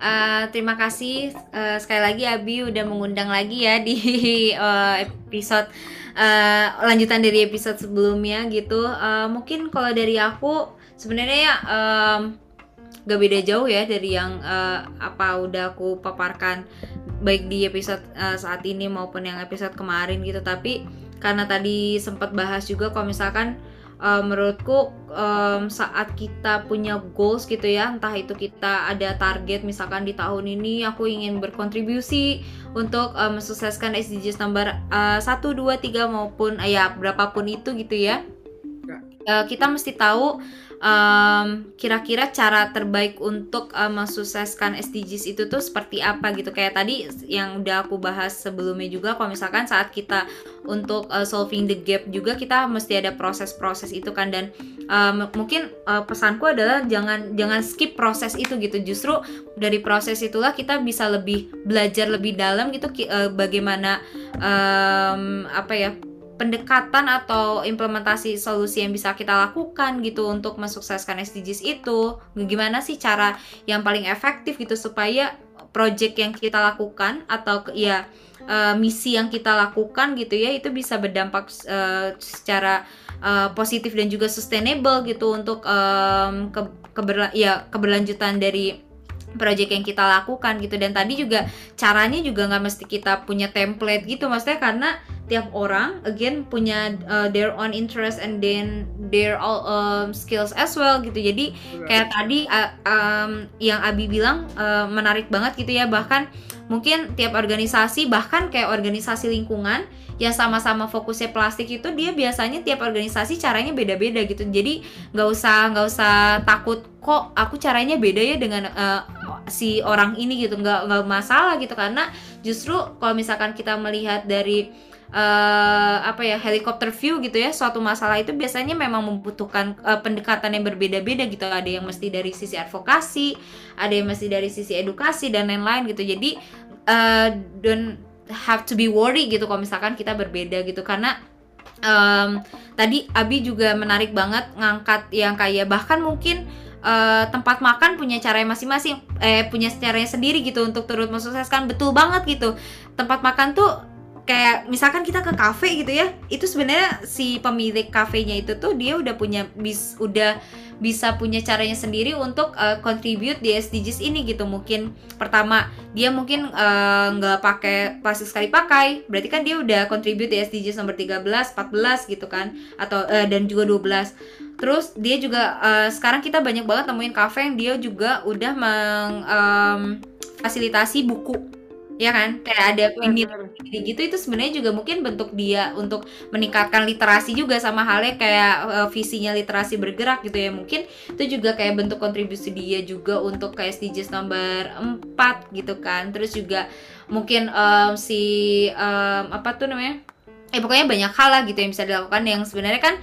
Uh, terima kasih uh, sekali lagi Abi udah mengundang lagi ya di uh, episode uh, lanjutan dari episode sebelumnya gitu. Uh, mungkin kalau dari aku sebenarnya ya um, gak beda jauh ya dari yang uh, apa udah aku paparkan baik di episode uh, saat ini maupun yang episode kemarin gitu. Tapi karena tadi sempat bahas juga kalau misalkan uh, menurutku um, saat kita punya goals gitu ya entah itu kita ada target misalkan di tahun ini aku ingin berkontribusi untuk um, mensukseskan SDGs nomor uh, 1, 2, 3 maupun uh, ya berapapun itu gitu ya. Uh, kita mesti tahu um, kira-kira cara terbaik untuk um, mensukseskan SDGs itu tuh seperti apa gitu? Kayak tadi yang udah aku bahas sebelumnya juga kalau misalkan saat kita untuk uh, solving the gap juga kita mesti ada proses-proses itu kan. Dan um, mungkin uh, pesanku adalah jangan jangan skip proses itu gitu. Justru dari proses itulah kita bisa lebih belajar lebih dalam gitu uh, bagaimana um, apa ya pendekatan atau implementasi solusi yang bisa kita lakukan gitu untuk mensukseskan SDGs itu gimana sih cara yang paling efektif gitu supaya project yang kita lakukan atau ya uh, misi yang kita lakukan gitu ya itu bisa berdampak uh, secara uh, positif dan juga sustainable gitu untuk ke keberla ya keberlanjutan dari project yang kita lakukan gitu. Dan tadi juga caranya juga nggak mesti kita punya template gitu maksudnya karena tiap orang again punya uh, their own interest and then their all um, skills as well gitu. Jadi kayak tadi uh, um, yang Abi bilang uh, menarik banget gitu ya. Bahkan mungkin tiap organisasi bahkan kayak organisasi lingkungan yang sama-sama fokusnya plastik itu dia biasanya tiap organisasi caranya beda-beda gitu. Jadi nggak usah nggak usah takut kok aku caranya beda ya dengan uh, si orang ini? gitu. Nggak nggak masalah gitu. Karena justru kalau misalkan kita melihat dari uh, apa ya helikopter view gitu ya suatu masalah itu biasanya memang membutuhkan uh, pendekatan yang berbeda-beda gitu. Ada yang mesti dari sisi advokasi ada yang mesti dari sisi edukasi dan lain-lain gitu. Jadi uh, don't have to be worry gitu kalau misalkan kita berbeda gitu. Karena um, tadi Abi juga menarik banget ngangkat yang kayak bahkan mungkin uh, tempat makan punya cara masing-masing eh punya caranya sendiri gitu untuk turut mensukseskan. Betul banget gitu. Tempat makan tuh kayak misalkan kita ke kafe gitu ya itu sebenarnya si pemilik kafenya itu tuh dia udah punya bis udah bisa punya caranya sendiri untuk uh, contribute di SDGs ini gitu. Mungkin pertama dia mungkin nggak uh, pakai plastik sekali pakai berarti kan dia udah contribute di SDGs nomor 13 14 gitu kan atau uh, dan juga 12 terus dia juga uh, sekarang kita banyak banget nemuin kafe yang dia juga udah meng um, fasilitasi buku ya kan? Kayak ada ini gitu itu sebenarnya juga mungkin bentuk dia untuk meningkatkan literasi juga sama halnya kayak uh, visinya literasi bergerak gitu ya. Mungkin itu juga kayak bentuk kontribusi dia juga untuk ke SDGs nomor 4 gitu kan. Terus juga mungkin um, si um, apa tuh namanya? Eh pokoknya banyak hal lah gitu yang bisa dilakukan yang sebenarnya kan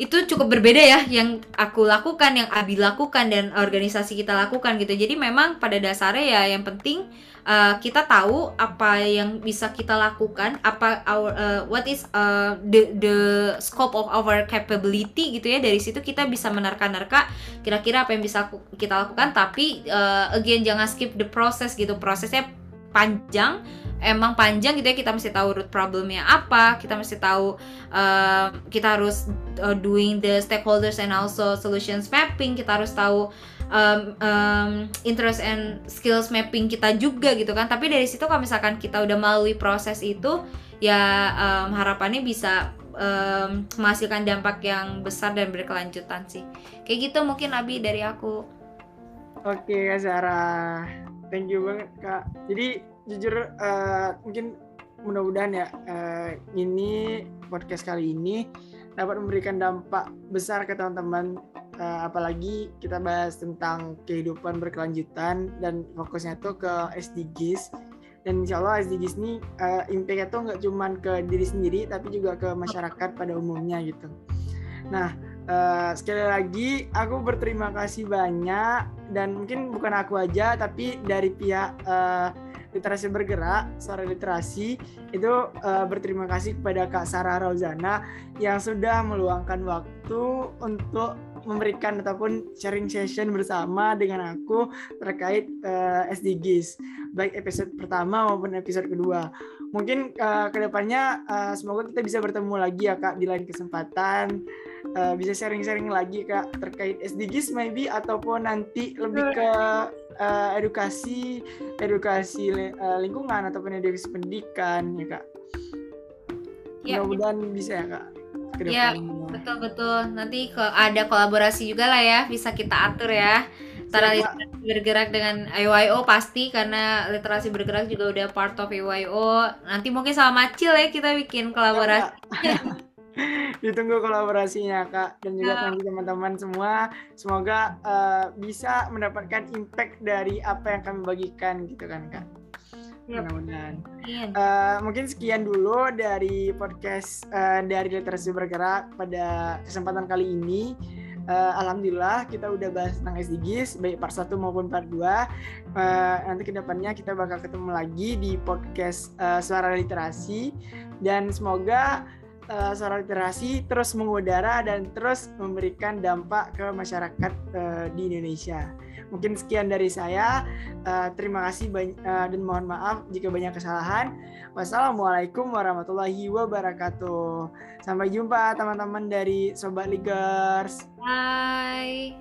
itu cukup berbeda ya yang aku lakukan yang Abi lakukan dan organisasi kita lakukan gitu. Jadi memang pada dasarnya ya yang penting uh, kita tahu apa yang bisa kita lakukan apa our uh, what is uh, the the scope of our capability gitu ya. Dari situ kita bisa menerka-nerka kira-kira apa yang bisa kita lakukan. Tapi uh, again jangan skip the process gitu. Prosesnya panjang emang panjang gitu ya. Kita mesti tahu root problemnya apa. Kita mesti tahu uh, kita harus uh, doing the stakeholders and also solutions mapping. Kita harus tahu um, um, interest and skills mapping kita juga gitu kan. Tapi dari situ kalau misalkan kita udah melalui proses itu ya um, harapannya bisa um, menghasilkan dampak yang besar dan berkelanjutan sih. Kayak gitu mungkin Abi dari aku. Oke Kak Sarah thank you banget Kak. Jadi jujur uh, mungkin mudah-mudahan ya uh, ini podcast kali ini dapat memberikan dampak besar ke teman-teman uh, apalagi kita bahas tentang kehidupan berkelanjutan dan fokusnya tuh ke SDGs dan insya Allah SDGs ini uh, impact-nya tuh nggak cuma ke diri sendiri tapi juga ke masyarakat pada umumnya gitu. Nah uh, sekali lagi aku berterima kasih banyak dan mungkin bukan aku aja tapi dari pihak uh, literasi bergerak, suara literasi itu uh, berterima kasih kepada Kak Sarah Rauzana yang sudah meluangkan waktu untuk memberikan ataupun sharing session bersama dengan aku terkait uh, SDGs baik episode pertama maupun episode kedua. Mungkin uh, ke depannya uh, semoga kita bisa bertemu lagi ya kak di lain kesempatan uh, bisa sharing-sharing lagi kak terkait SDGs maybe ataupun nanti lebih ke uh, edukasi edukasi uh, lingkungan ataupun edukasi pendidikan ya kak. Ya. Mudah-mudahan bisa ya kak. Ya betul betul. Nanti ke ada kolaborasi juga lah ya bisa kita atur ya. Antara literasi bergerak dengan IYO pasti karena literasi bergerak juga udah part of IYO. Nanti mungkin sama Macil ya kita bikin kolaborasi. Ya, Ditunggu kolaborasinya kak dan juga nah. nanti teman-teman semua semoga uh, bisa mendapatkan impact dari apa yang kami bagikan gitu kan kak. Yep. Mudah-mudahan. Uh, mungkin sekian dulu dari podcast uh, dari literasi bergerak pada kesempatan kali ini. Uh, Alhamdulillah kita udah bahas tentang SDGs baik part 1 maupun part 2. Uh, nanti ke depannya kita bakal ketemu lagi di podcast uh, Suara Literasi dan semoga uh, suara literasi terus mengudara dan terus memberikan dampak ke masyarakat uh, di Indonesia. Mungkin sekian dari saya. Uh, terima kasih uh, dan mohon maaf jika banyak kesalahan. Wassalamualaikum warahmatullahi wabarakatuh. Sampai jumpa teman-teman dari Sobat Ligers. Bye.